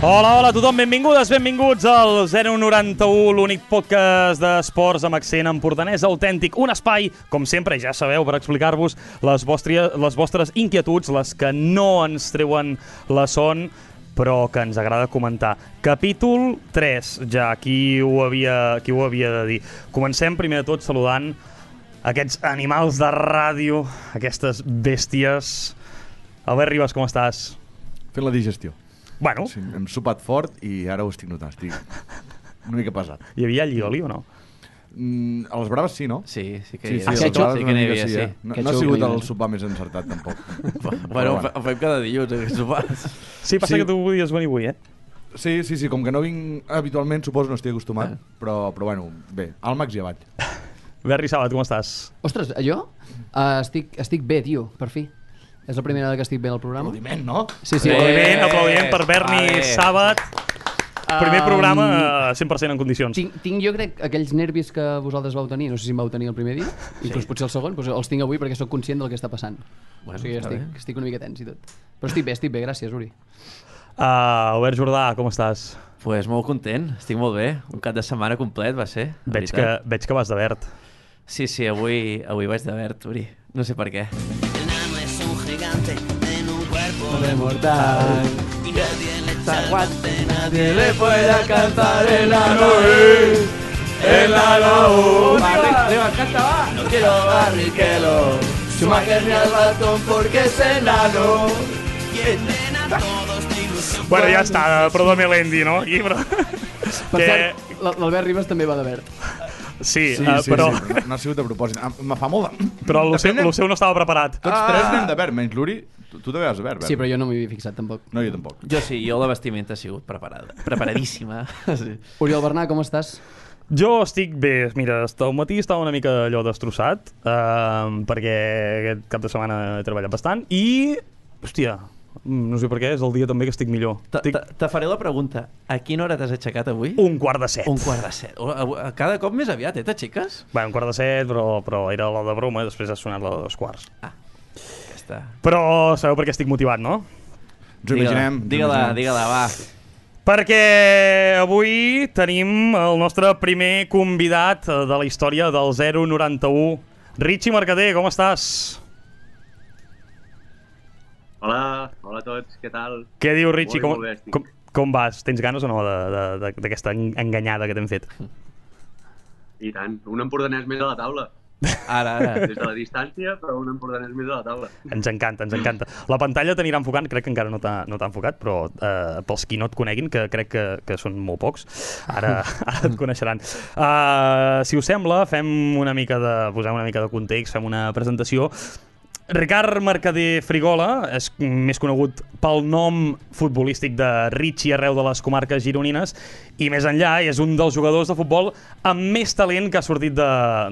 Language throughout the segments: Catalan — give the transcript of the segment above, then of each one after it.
Hola, hola a tothom, benvingudes, benvinguts al 091, l'únic podcast d'esports amb accent empordanès autèntic. Un espai, com sempre, ja sabeu, per explicar-vos les, vostres, les vostres inquietuds, les que no ens treuen la son, però que ens agrada comentar. Capítol 3, ja, qui ho havia, qui ho havia de dir. Comencem primer de tot saludant aquests animals de ràdio, aquestes bèsties. Albert Ribas, com estàs? Fent la digestió. Bueno, Sí, hem sopat fort i ara ho estic notant. Estic una mica pesat. hi havia allioli o no? Mm, a les braves sí, no? Sí, sí que Sí, hi sí, havia. a les ketchup? braves Sí que n'hi havia, sí, sí. eh? No, no ha sigut el sopar més encertat, tampoc. Bueno, Però ho fem cada dilluns, aquests sopars. Sí, passa Sí. que tu podies venir avui, eh? Sí, sí, sí, com que no vinc habitualment, suposo no estic acostumat, però, però bueno, bé, al max i avall. Berri Sabat, com estàs? Ostres, jo uh, estic, estic bé, tio, per fi. És la primera vegada que estic bé al programa. Aplaudiment, no? Sí, sí. Eh, Aplaudiment, aplaudiment per Berni. Sabat. Primer programa eh, 100% en condicions. Tinc, tinc jo crec aquells nervis que vosaltres vau tenir, no sé si em vau tenir el primer dia, inclús potser el segon, doncs els tinc avui perquè sóc conscient del que està passant. Bueno, o sigui, estic, bé. estic una mica tens i tot. Però estic bé, estic bé, gràcies, Uri. Uh, Albert Jordà, com estàs? pues molt content, estic molt bé. Un cap de setmana complet va ser. Veig que, veig que vas de verd. Sí, sí, avui, avui vaig de verd, Uri. No sé per què. El nano es un gigante en un cuerpo de mortal. y nadie le aguante, Nadie le puede alcanzar el El ano! Arriba, canta, va. No quiero Barrichello. Schumacher ni al ratón porque es enano. y entrena a todos de ilusión. Bueno, ja està, perdó Melendi, no? Aquí, però... Per que... cert, l- l'Albert Ribas també va de verd. Sí, Sí, uh, sí, però, sí, però no, no ha sigut a propòsit. Ah, Me fa molt de... però el, seu, Depèn de- el seu no estava preparat. Tots tres anem de verd, menys l'Uri. Tu, tu també vas de verd, verd. Sí, però jo no m'hi havia fixat tampoc. No, jo tampoc. Jo sí, jo la vestimenta ha sigut preparada. Preparadíssima. sí. Oriol Bernà, com estàs? Jo estic bé, mira, al matí estava una mica allò destrossat, uh, perquè aquest cap de setmana he treballat bastant, i, hòstia, no sé per què, és el dia també que estic millor. Te- Estic te- Te faré la pregunta. A quina hora t'has aixecat avui? un quart de set. Un quart de set. Cada cop més aviat, eh, t'aixeques? Bé, un quart de set, però, però era la de broma, i després ha sonat la de dos quarts. Ah, ja està. Però sabeu per què estic motivat, no? Ens ho imaginem. Digue-la, digue-la, va. Perquè avui tenim el nostre primer convidat eh, de la història del 091. Richie Mercader, com estàs? Hola, hola a tots, què tal? Què diu Richie? Molt, com, molt bé estic. com, com vas? Tens ganes o no de- de- de- d'aquesta en- enganyada que t'hem fet? I tant, un empordanès més a la taula. Ara, ara. Des de la distància, però un empordanès més a la taula. Ens encanta, ens encanta. La pantalla t'anirà enfocant, crec que encara no t'ha no enfocat, però eh, pels qui no et coneguin, que crec que, que són molt pocs, ara, ara et coneixeran. Uh, si us sembla, fem una mica de, posem una mica de context, fem una presentació. Ricard Mercader Frigola és més conegut pel nom futbolístic de Richie arreu de les comarques gironines i més enllà és un dels jugadors de futbol amb més talent que ha sortit de,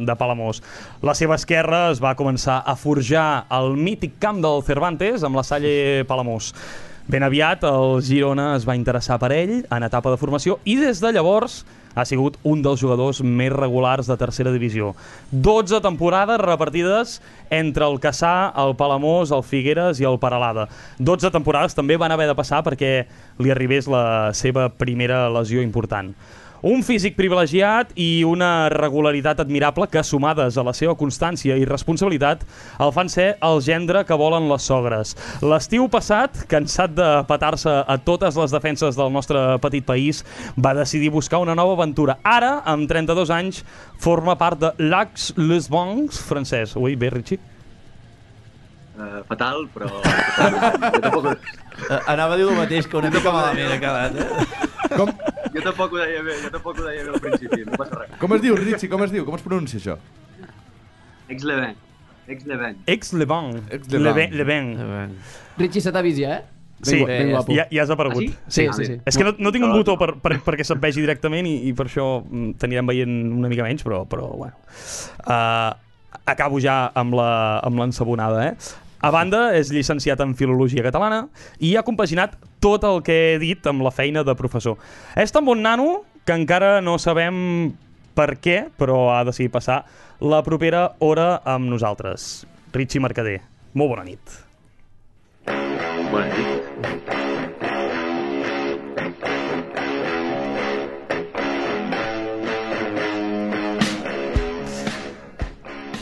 de Palamós. La seva esquerra es va començar a forjar al mític camp del Cervantes amb la Salle Palamós. Ben aviat el Girona es va interessar per ell en etapa de formació i des de llavors ha sigut un dels jugadors més regulars de tercera divisió. 12 temporades repartides entre el Caçà, el Palamós, el Figueres i el Paralada. 12 temporades també van haver de passar perquè li arribés la seva primera lesió important. Un físic privilegiat i una regularitat admirable que, sumades a la seva constància i responsabilitat, el fan ser el gendre que volen les sogres. L'estiu passat, cansat de petar-se a totes les defenses del nostre petit país, va decidir buscar una nova aventura. Ara, amb 32 anys, forma part de l'Ax Les Bons francès. Ui, bé, Richie? Uh, fatal, però... jo, tampoc, Eh, Anava a dir el mateix, que una mica malament ha quedat, eh? Com, jo tampoc ho deia bé, jo tampoc ho deia bé al principi, no passa res. com es diu, Richie? Com es diu? Com es pronuncia això? Ex-Leven, ex-Leven. Ex-Levant. Ex-Levant. Levant. Richie se t'ha vist ja, eh? Ben Sí, ben ja, ja has aparegut. Ah, sí? Sí, sí, sí. És que no, no tinc un botó per, per, perquè se't vegi directament i, i per això t'anirem veient una mica menys, però, però bueno. Uh, acabo ja amb la- amb l'ensabonada, eh? A banda, és llicenciat en Filologia Catalana i ha compaginat tot el que he dit amb la feina de professor. És tan bon nano que encara no sabem per què, però ha decidit passar la propera hora amb nosaltres. Richie Mercader, molt bona nit. Bona nit.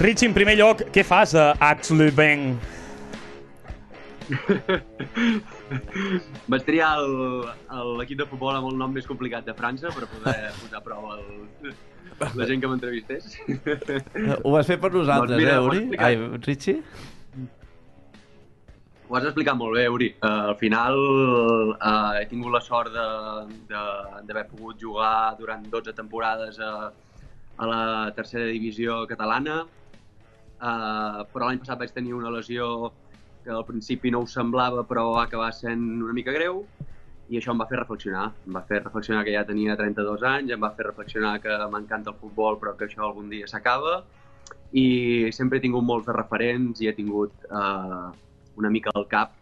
Richie, en primer lloc, què fas a Aix-le-Bain? Vaig triar l'equip de futbol amb el nom més complicat de França per poder posar a prova el, la gent que m'entrevistés. Ho vas fer per nosaltres, Doncs mira, eh, Uri? Ai, Richie? Ho has explicat molt bé, Uri. Uh, al final uh, he tingut la sort d'haver pogut jugar durant 12 temporades a, a la tercera divisió catalana, uh, però l'any passat vaig tenir una lesió que al principi no ho semblava però va acabar sent una mica greu i això em va fer reflexionar. Em va fer reflexionar que ja tenia 32 anys, em va fer reflexionar que m'encanta el futbol però que això algun dia s'acaba i sempre he tingut molts de referents i he tingut eh, una mica al cap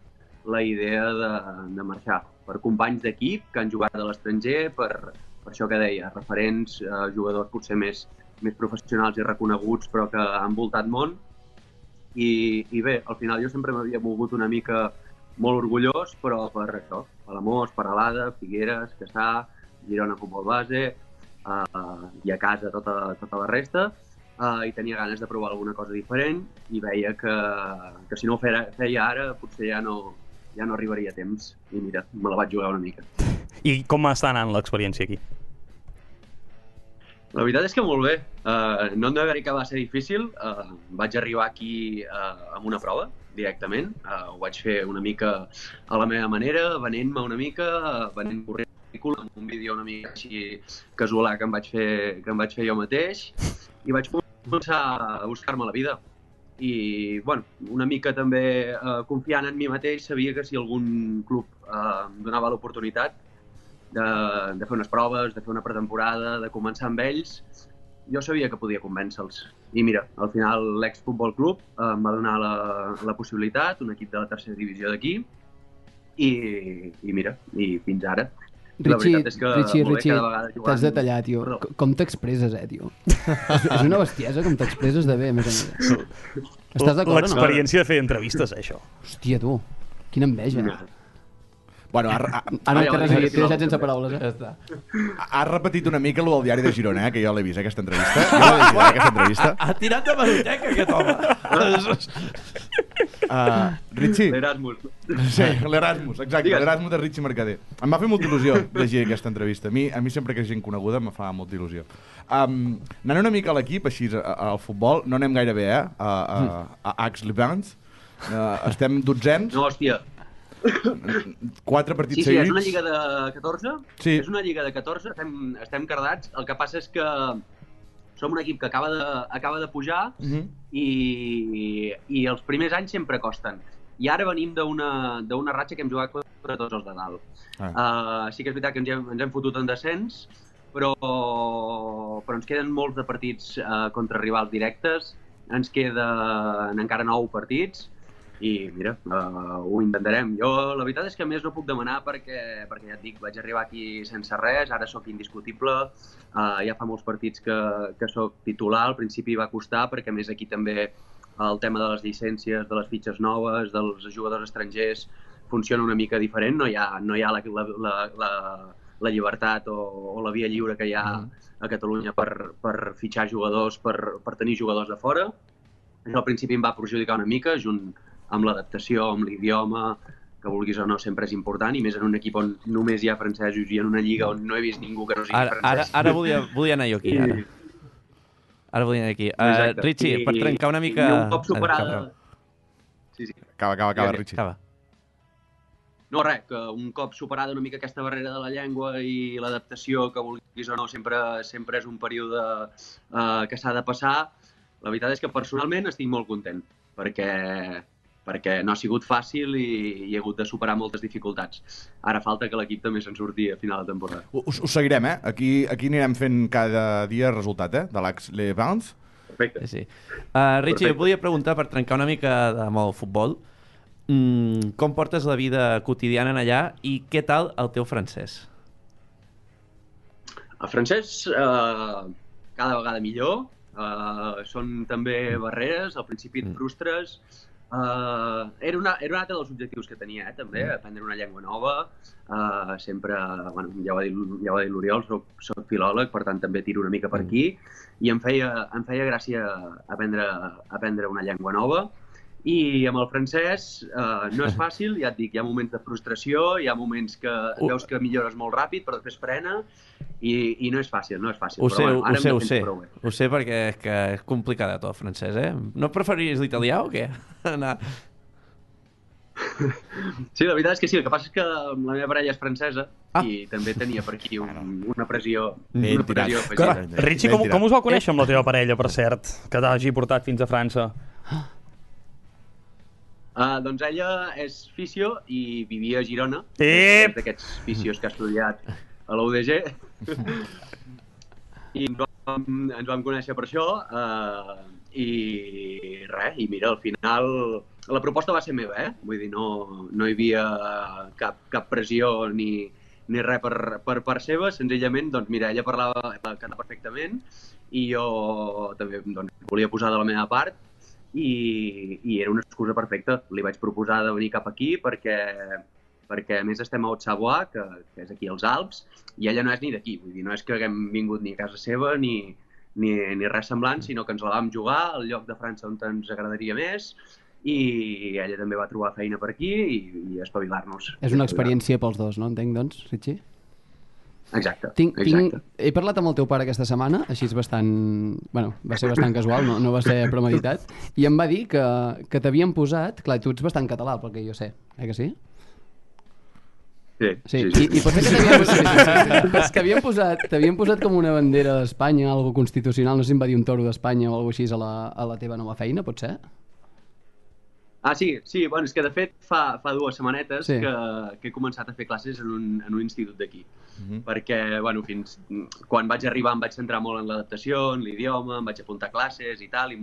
la idea de, de marxar per companys d'equip que han jugat a l'estranger, per, per això que deia, referents, eh, jugadors potser més, més professionals i reconeguts però que han voltat món i, i bé, al final jo sempre m'havia mogut una mica molt orgullós, però per això, Palamós, Paralada, Figueres, Caçà, Girona Futbol Base, uh, i a casa tota, tota la resta, uh, i tenia ganes de provar alguna cosa diferent i veia que, que si no ho feia, feia ara potser ja no, ja no arribaria a temps. I mira, me la vaig jugar una mica. I com està anant l'experiència aquí? La veritat és que molt bé. Uh, no que va ser difícil. Uh, vaig arribar aquí uh, amb una prova, directament. Uh, ho vaig fer una mica a la meva manera, venent-me una mica, uh, venent currículum, amb un vídeo una mica així casual que em vaig fer, que em vaig fer jo mateix. I vaig començar a buscar-me la vida. I, bueno, una mica també uh, confiant en mi mateix, sabia que si algun club em donava l'oportunitat de, de fer unes proves, de fer una pretemporada, de començar amb ells, jo sabia que podia convèncer-los. I mira, al final l'ex Futbol Club eh, em va donar la, la possibilitat, un equip de la tercera divisió d'aquí, i, i mira, i fins ara. La Richie, veritat és que Richie, Richie, t'has de tallar, tio. Perdó. Com t'expresses, eh, tio? és, és una bestiesa com t'expresses de bé, més a més. Estàs d'acord o no? L'experiència de fer entrevistes, això. Hòstia, tu. Quina enveja. Mira. Bueno, ha, ha, Ah, no, Ai, té res a dir, sí, t'he deixat sí, sense paraules, eh? Ja està. ha repetit una mica el del diari de Girona, eh, que jo l'he vist, eh, aquesta entrevista. Jo l'he vist, eh, aquesta entrevista. Ha tirat de maroteca, aquest home. Uh, Richie, L'Erasmus. sí, l'Erasmus, exacte, l'Erasmus de Richie Mercader. Em va fer molta il·lusió llegir aquesta entrevista. A mi, a mi sempre que és gent coneguda em fa molta il·lusió. Um, anant una mica a l'equip, així, al futbol, no anem gaire bé, eh, a, a, a Aix-les-Bains. Uh, estem dotzens, No, hòstia. Quatre partits Sí, sí, és seguits. una lliga de 14. Sí. És una lliga de 14, estem, estem cardats. El que passa és que som un equip que acaba de, acaba de pujar Uh -huh. i, i els primers anys sempre costen. I ara venim d'una ratxa que hem jugat contra tots els de dalt. Ah. Uh, sí que és veritat que ens hem, ens hem fotut en descens, però, però ens queden molts de partits uh, contra rivals directes, ens queden encara nou partits, i mira, uh, ho intentarem. Jo la veritat és que més no puc demanar perquè, perquè ja et dic, vaig arribar aquí sense res, ara sóc indiscutible, uh, ja fa molts partits que, que sóc titular, al principi va costar perquè a més aquí també el tema de les llicències, de les fitxes noves, dels jugadors estrangers funciona una mica diferent, no hi ha, no hi ha la, la, la, la, la llibertat o, o la via lliure que hi ha a Catalunya per, per fitxar jugadors, per, per tenir jugadors de fora. Això al principi em va perjudicar una mica, junt amb l'adaptació, amb l'idioma, que vulguis o no sempre és important, i més en un equip on només hi ha francesos i en una lliga on no he vist ningú que no sigui Ara, ara, francès. ara volia, volia anar jo aquí, ara. Ara volia anar aquí. Uh. Richie, I- per trencar una mica... I un cop superada... acaba. Sí, sí. Acaba, acaba, acaba. Richie. Acaba. No, res, que un cop superada una mica aquesta barrera de la llengua i l'adaptació, que vulguis o no, sempre, sempre és un període uh, que s'ha de passar. La veritat és que personalment estic molt content, perquè, perquè no ha sigut fàcil i, i he hagut de superar moltes dificultats. Ara falta que l'equip també se'n surti a final de temporada. Us, us seguirem, eh? Aquí, aquí anirem fent cada dia resultat, eh? De l'Aix-les-Bains. Perfecte. Sí, sí. Uh, Richie, Perfecte. volia preguntar, per trencar una mica de, amb el futbol, mm, com portes la vida quotidiana en allà i què tal el teu francès? El francès, eh, cada vegada millor. Uh, són també barreres, al principi et frustres. Uh, era, una, era un altre dels objectius que tenia, eh, també, aprendre una llengua nova. Uh, sempre, bueno, ja ho ha dit, ja ho ha dit l'Oriol, soc, soc filòleg, per tant també tiro una mica per aquí, i em feia, em feia gràcia aprendre, aprendre una llengua nova. I amb el francès eh, no és fàcil, ja et dic, hi ha moments de frustració, hi ha moments que Ho- veus que millores molt ràpid, però després frena, i, i no és fàcil, no és fàcil. Ho però sé, bueno, ho sé, ho sé. prou bé. Ho sé perquè és que és complicat el francès, eh? No preferiries l'italià o què? Anar... Sí, la veritat és que sí, el que passa és que la meva parella és francesa Ah. i també tenia per aquí un, una pressió, Ben una pressió afegida. Richie, com, com us va conèixer amb la teva parella, per cert, que t'hagi portat fins a França? Uh, doncs ella és fisio i vivia a Girona. Ep! D'aquests fisios que ha estudiat a la UDG. I ens vam, ens vam conèixer per això. Uh, I res, i mira, al final la proposta va ser meva, eh? Vull dir, no, no hi havia cap, cap pressió ni, ni res per, per part seva, senzillament, doncs mira, ella parlava català perfectament i jo també doncs, volia posar de la meva part i, i era una excusa perfecta. Li vaig proposar de venir cap aquí perquè, perquè a més estem a Haute-Savoie, que, que és aquí als Alps, i ella no és ni d'aquí, vull dir, no és que haguem vingut ni a casa seva ni, ni, ni res semblant, sinó que ens la vam jugar al lloc de França on ens agradaria més i ella també va trobar feina per aquí i, i espavilar-nos. És una experiència pels dos, no? Entenc, doncs, Richie? Exacte, Tinc, tinc, exacte. he parlat amb el teu pare aquesta setmana, així és bastant... Bueno, va ser bastant casual, no, no va ser premeditat, i em va dir que, que t'havien posat... Clar, tu ets bastant català, pel que jo sé, eh que sí? Sí, Sí, I, i pot ser que t'havien sí, sí, sí, sí. Posat, t'havien posat com una bandera d'Espanya, algo constitucional, no sé si em va dir un toro d'Espanya o alguna així a la, a la teva nova feina, pot ser? Ah, sí, sí, bueno, és que de fet fa, fa dues setmanetes Sí. que, que he començat a fer classes en un, en un institut d'aquí. Mhm. Perquè, bueno, fins quan vaig arribar em vaig centrar molt en l'adaptació, en l'idioma, em vaig apuntar a classes i tal, i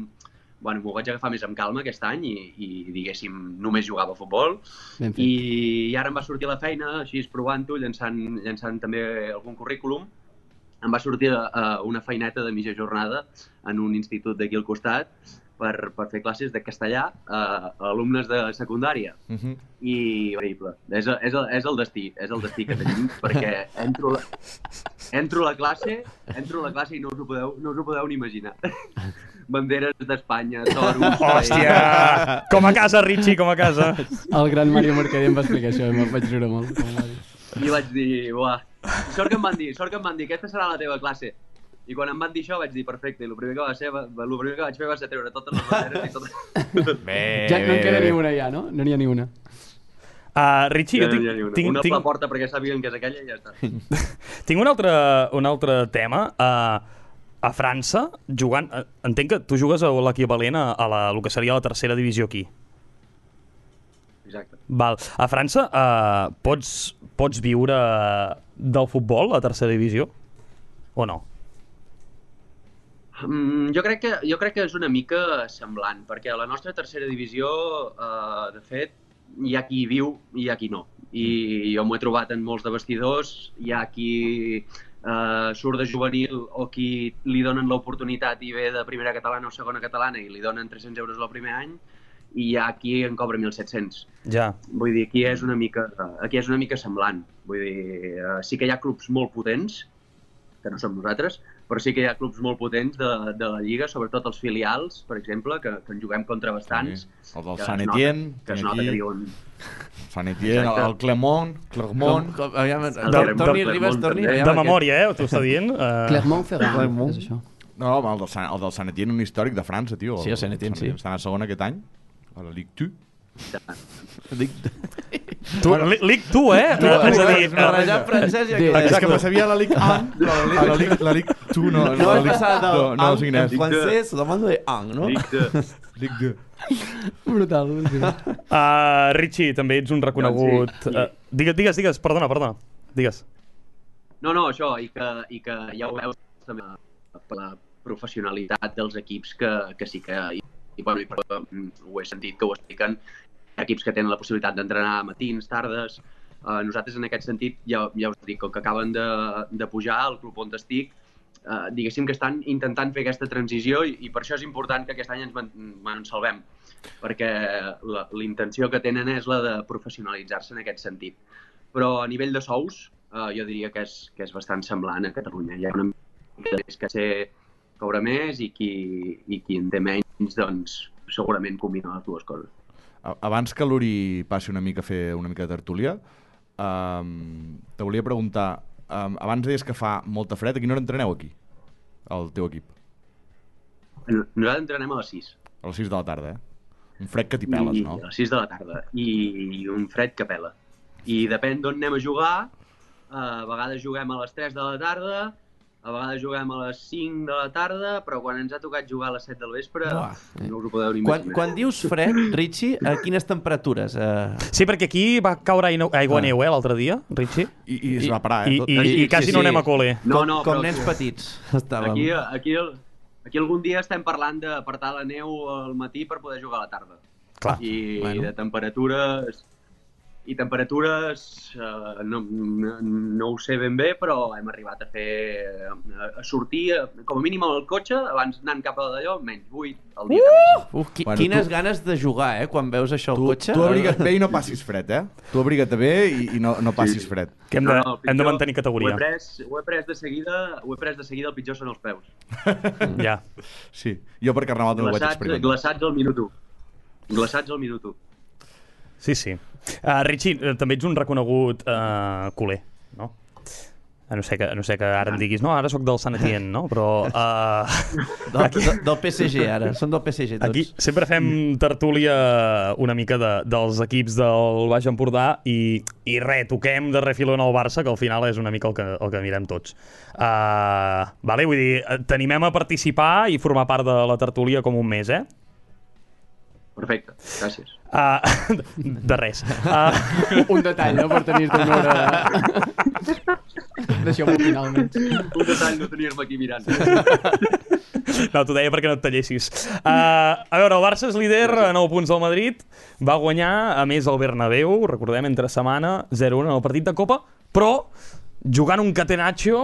bueno, m'ho vaig agafar més amb calma aquest any i, i diguéssim, només jugava a futbol. Ben fet. I, I ara em va sortir la feina, així provant-ho, llançant, llançant també algun currículum, em va sortir uh, una feineta de mitja jornada en un institut d'aquí al costat per, per fer classes de castellà uh, a alumnes de secundària. Mhm. I increïble. És, el- és, el, és el destí, és el destí que tenim, perquè entro, a la- entro a la classe, entro a la classe i no us ho podeu, no us ho podeu ni imaginar. Banderes d'Espanya, toros... Hòstia! Com a casa, Richie, com a casa. El gran Mario Mercader em va explicar això, em vaig riure molt. com va dir. I vaig dir, uah, sort que em van dir, sort que em van dir, aquesta serà la teva classe. I quan em van dir això vaig dir, perfecte, i el primer que va ser, va, el primer que vaig fer va ser treure totes les banderes i totes... Bé, Ja no en queda ni una ja, no? No n'hi ha ni una. Uh, Richie, jo Ja no tinc, ni una. tinc, una tinc, la porta perquè sàpiguen que és aquella i ja està. tinc un, altre, un altre tema. Uh, a França, jugant... Uh, entenc que tu jugues a l'equivalent a, a la, el que seria la tercera divisió aquí. Exacte. Val. A França uh, pots, pots viure del futbol, a tercera divisió? O no? Mm, jo, crec que, jo crec que és una mica semblant, perquè a la nostra tercera divisió, eh, de fet, hi ha qui viu i hi ha qui no. I jo m'ho he trobat en molts de vestidors, hi ha qui eh, surt de juvenil o qui li donen l'oportunitat i ve de primera catalana o segona catalana i li donen 300 euros el primer any, i hi ha qui en cobra 1.700. Ja. Vull dir, aquí és una mica, aquí és una mica semblant. Vull dir, eh, sí que hi ha clubs molt potents, que no som nosaltres, però sí que hi ha clubs molt potents de, de la Lliga, sobretot els filials, per exemple, que, que en juguem contra bastants. Sí. El del Sant Etienne, Que es nota que diuen... Sant Etienne, Exacte. el Clermont, Com, Clermont... com, aviam, El Clermont, Clermont Ribas, torni. també. aviam, De memòria, eh? T'ho està dient? Uh, Clermont-Ferrand, Clermont. és això. No, home, el del, Sant, el del Sant Etienne, un històric de França, tio. Sí, el Sant Etienne, sí. Estan a segona aquest any, a la Ligue 2. Dic, tu, li, lic tu, eh? Tu, és a tu, dir, barrejar francès i anglès. És que me sabia la Ligue 1, però a la Ligue, la Ligue 2 no. No Ligue- passat del no, no, ang en francès, demando de ang, no? Dic que... Ligue 2. Brutal. Uh, Richie, també ets un reconegut... Doncs. Uh, digues, digues, digues, perdona, perdona. Digues. No, no, això, i que, i que ja ho veus també per la professionalitat dels equips que, que sí que... I, i, bueno, i ho he sentit que ho expliquen, equips que tenen la possibilitat d'entrenar matins, tardes... Uh, nosaltres, en aquest sentit, ja, ja us dic, com que acaben de, de pujar al club on estic, eh, diguéssim que estan intentant fer aquesta transició i, i per això és important que aquest any ens ens salvem, perquè la, intenció que tenen és la de professionalitzar-se en aquest sentit. Però a nivell de sous, eh, jo diria que és, que és bastant semblant a Catalunya. Hi ha una mica més que sé cobra més i qui, i qui en té menys, doncs segurament combina les dues coses. Abans que l'Uri passi una mica a fer una mica de tertúlia, um, te volia preguntar, um, abans deies que fa molta fred, a quina hora entreneu aquí, el teu equip? No- Nosaltres entrenem a les 6. A les 6 de la tarda, eh? Un fred que t'hi peles, I, no? A les 6 de la tarda. I, i un fred que pela. I depèn d'on anem a jugar, eh, a vegades juguem a les 3 de la tarda, a vegades juguem a les 5 de la tarda, però quan ens ha tocat jugar a les 7 del vespre, Buah. no us ho podeu ni Quan, imaginar. quan dius fred, Richie, a quines temperatures? Uh, Sí, perquè aquí va caure aigua, Ah. neu, eh, l'altre dia, Richie. I, i es I- va parar, eh? I, tot. i, Sí, i quasi sí, no sí. anem a col·le. No, com, no, com però- nens petits estàvem. Aquí, aquí, aquí algun dia estem parlant d'apartar la neu al matí per poder jugar a la tarda. Clar. I Bueno. de temperatures... I temperatures eh, no, no, no ho sé ben bé, però hem arribat a fer a, a sortir, eh, com a mínim al cotxe, abans anant cap a d'allò, menys 8 al dia. Uh! Uf, qui, Bueno, quines tu- ganes de jugar, eh, quan veus això al Tu, cotxe. tu abriga't bé i no passis fred, eh? Tu abriga't bé i, i no, no passis fred. Que hem de, el hem de pitjor- mantenir Ho he, categoria. pres, ho, he pres de seguida, ho he pres de seguida, el pitjor són els peus. Ja. Sí, jo per Carnaval també ho vaig experimentar. glaçats al minut 1. Glaçats al minut 1. Sí, sí. Uh, Richie, eh, també ets un reconegut uh, culer, no? A no sé que, a no sé que ara em diguis, no, ara sóc del Sant Etienne, no? Però uh, Del, del, del PSG, ara. Són del PSG, tots. aquí sempre fem tertúlia una mica de, dels equips del Baix Empordà i, i res, toquem de refilo en el Barça, que al final és una mica el que, el que mirem tots. Uh, vale, vull dir, eh, t'animem a participar i formar part de la tertúlia com un mes, eh? Perfecte, gràcies. Uh, de res. Uh, Un detall, no?, per tenir-te una hora... Deixeu-m'ho finalment. Un detall no tenir-me aquí mirant. No, t'ho deia perquè no et tallessis. Uh, a veure, el Barça és líder a 9 punts del Madrid. Va guanyar, a més, el Bernabéu, recordem, entre setmana, 0-1 en el partit de Copa, però jugant un catenaccio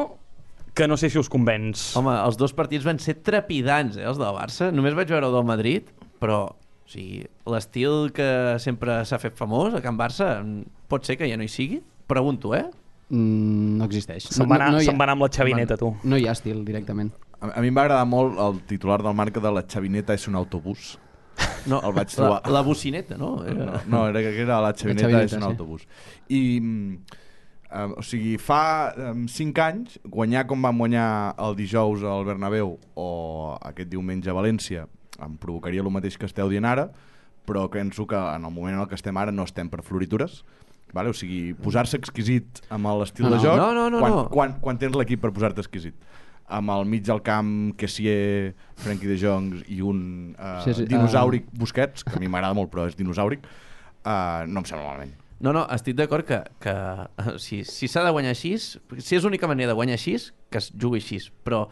que no sé si us convenç. Home, els dos partits van ser trepidants, eh, els del Barça. Només vaig veure el del Madrid, però o sigui, l'estil que sempre s'ha fet famós a Can Barça mm, pot ser que ja no hi sigui? Pregunto, eh? Mm, no existeix. Se'n va, anar, no, no se'n va anar amb la xavineta, tu. No hi ha estil, directament. A, a mi em va agradar molt el titular del marca de la xavineta és un autobús. No, El vaig la, trobar. la bocineta, no? Era... No, no era que era la xavineta, xavineta, és un sí. autobús. I, eh, o sigui, fa um, 5 anys, guanyar com vam guanyar el dijous al Bernabéu o aquest diumenge a València em provocaria el mateix que esteu dient ara, però penso que en el moment en el que estem ara no estem per floritures, vale? o sigui, posar-se exquisit amb l'estil No, de joc, no, no, no, quan, no. Quan, quan tens l'equip per posar-te exquisit amb el mig del camp Kessier, Frenkie de Jong i un uh, Sí, sí, dinosàuric uh... Busquets, que a mi m'agrada molt però és dinosàuric, uh, no em sembla malament. No, no, estic d'acord que, que eh, si si s'ha de guanyar així, si és l'única manera de guanyar així, que es jugui així, però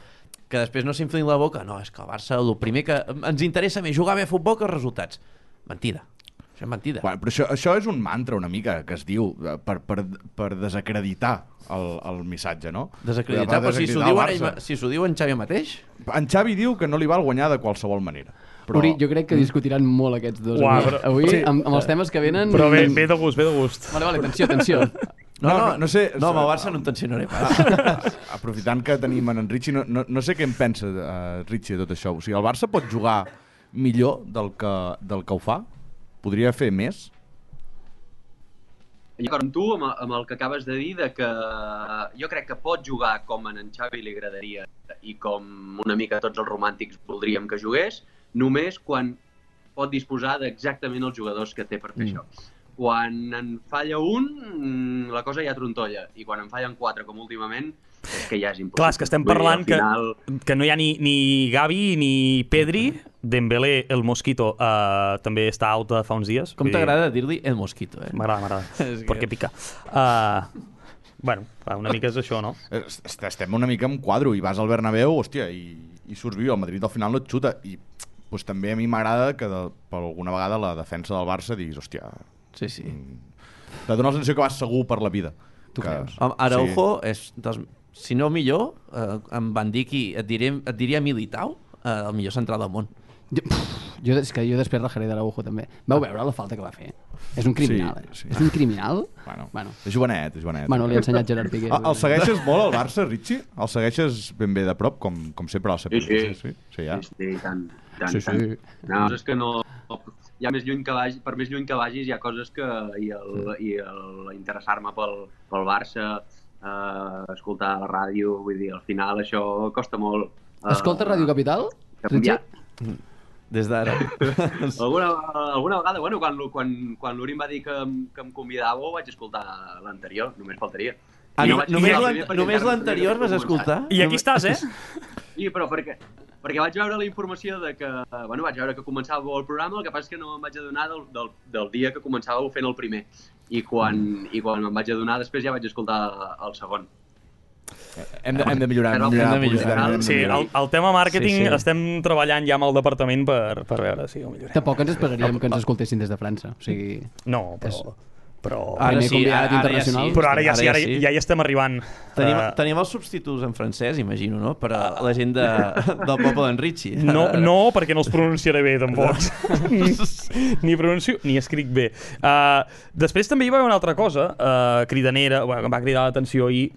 que després no s'inflin la boca, no, és que el Barça el primer que ens interessa més jugar bé a futbol que els resultats. Mentida. Això és mentida. Bueno, però això, això és un mantra una mica que es diu eh, per, per, per desacreditar el, el missatge, no? Desacreditar, Per però si s'ho diuen, ell, si s'ho diu en Xavi mateix, En Xavi diu que no li val guanyar de qualsevol manera. Però... Uri, jo crec que discutiran molt aquests dos. Uau, avui, però- avui sí. amb, amb els temes que venen... Però ve, ve de gust, ve de gust. Vale, vale, atenció, atenció. No, no, no, no sé- No, amb el Barça no en tensionaré pas. Aprofitant que tenim en Richie, no, no, no sé què en pensa uh, Richie de tot això. O sigui, el Barça pot jugar millor del que, del que ho fa? Podria fer més? Jo d'acord amb tu, amb, amb el que acabes de dir, de que jo crec que pot jugar com en en Xavi li agradaria i com una mica tots els romàntics voldríem que jugués, només quan pot disposar d'exactament els jugadors que té per fer mm. això. Quan en falla un, mm, la cosa ja trontolla, i quan en fallen quatre, com últimament, és que ja és impossible. Clar, és que estem Vull dir, parlant al que, final... que no hi ha ni, ni Gavi ni Pedri, Dembélé, el Mosquito, uh, també està out de fa uns dies. Com t'agrada dir-li el mosquito, eh? M'agrada, m'agrada. Perquè pica. Uh, bueno, una mica és això, no? Est- Estem una mica en quadro i vas al Bernabéu, hòstia, i, i surts viu. El Madrid al final no et xuta. I pues, també a mi m'agrada que de, per alguna vegada la defensa del Barça diguis, hòstia, Sí, sí. te dona la sensació que vas segur per la vida. Tu que, creus? Home, Araujo sí. és dels si no millor, eh, em van dir que et, diré, et diria Militao, eh, el millor central del món. Jo, pff, jo, és que jo després rajaré d'Araujo també. Vau veure la falta que va fer? És un criminal, Sí, eh? sí. És un criminal? Bueno, Bueno. és jovenet, és jovenet. Bueno, li ha ensenyat Gerard Piqué. El, el segueixes molt, el Barça, Richie? El segueixes ben bé de prop, com, com sempre al Sí, Sevilla? sí. sí, sí, ja. Sí, sí, tant, tant, Sí, tant. sí. No, és que no... Ha més lluny que vagi, per més lluny que vagis, hi ha coses que... I, el, i el, interessar-me pel, pel Barça, eh, escoltar la ràdio, vull dir, al final això costa molt. eh, Escolta Ràdio Capital? canviar. Richie? Des d'ara. Alguna, alguna vegada, bueno, quan, quan, quan l'Uri em va dir que, que em convidàveu, vaig escoltar l'anterior, només faltaria. Ah, no, només l'anterior vas escoltar? I aquí estàs, eh? Sí, però perquè, perquè vaig veure la informació de que... Bueno, vaig veure que començàveu el programa, el que passa és que no em vaig adonar del, del, del dia que començàveu fent el primer. I quan, i quan em vaig adonar, després ja vaig escoltar el segon. Hem de, hem de millorar, Hem de millorar, millorar. hem de Sí, millorar. el, el tema màrqueting Sí, sí. estem treballant ja amb el departament per, per veure si ho millorem. Tampoc ens esperaríem que ens escoltessin des de França. O sigui, No, però... però... Ara Primer sí, convidat ara, ara ja internacional. sí. Però ara ja, sí, ara, ja sí. ja hi estem arribant. Tenim, Eh, tenim els substituts en francès, imagino, no? Per a la gent de, del poble d'en Richie. No, no, perquè no els pronunciaré bé, tampoc. ni, ni pronuncio ni escric bé. Uh, després també hi va haver una altra cosa uh, cridanera, bueno, que em va cridar l'atenció ahir,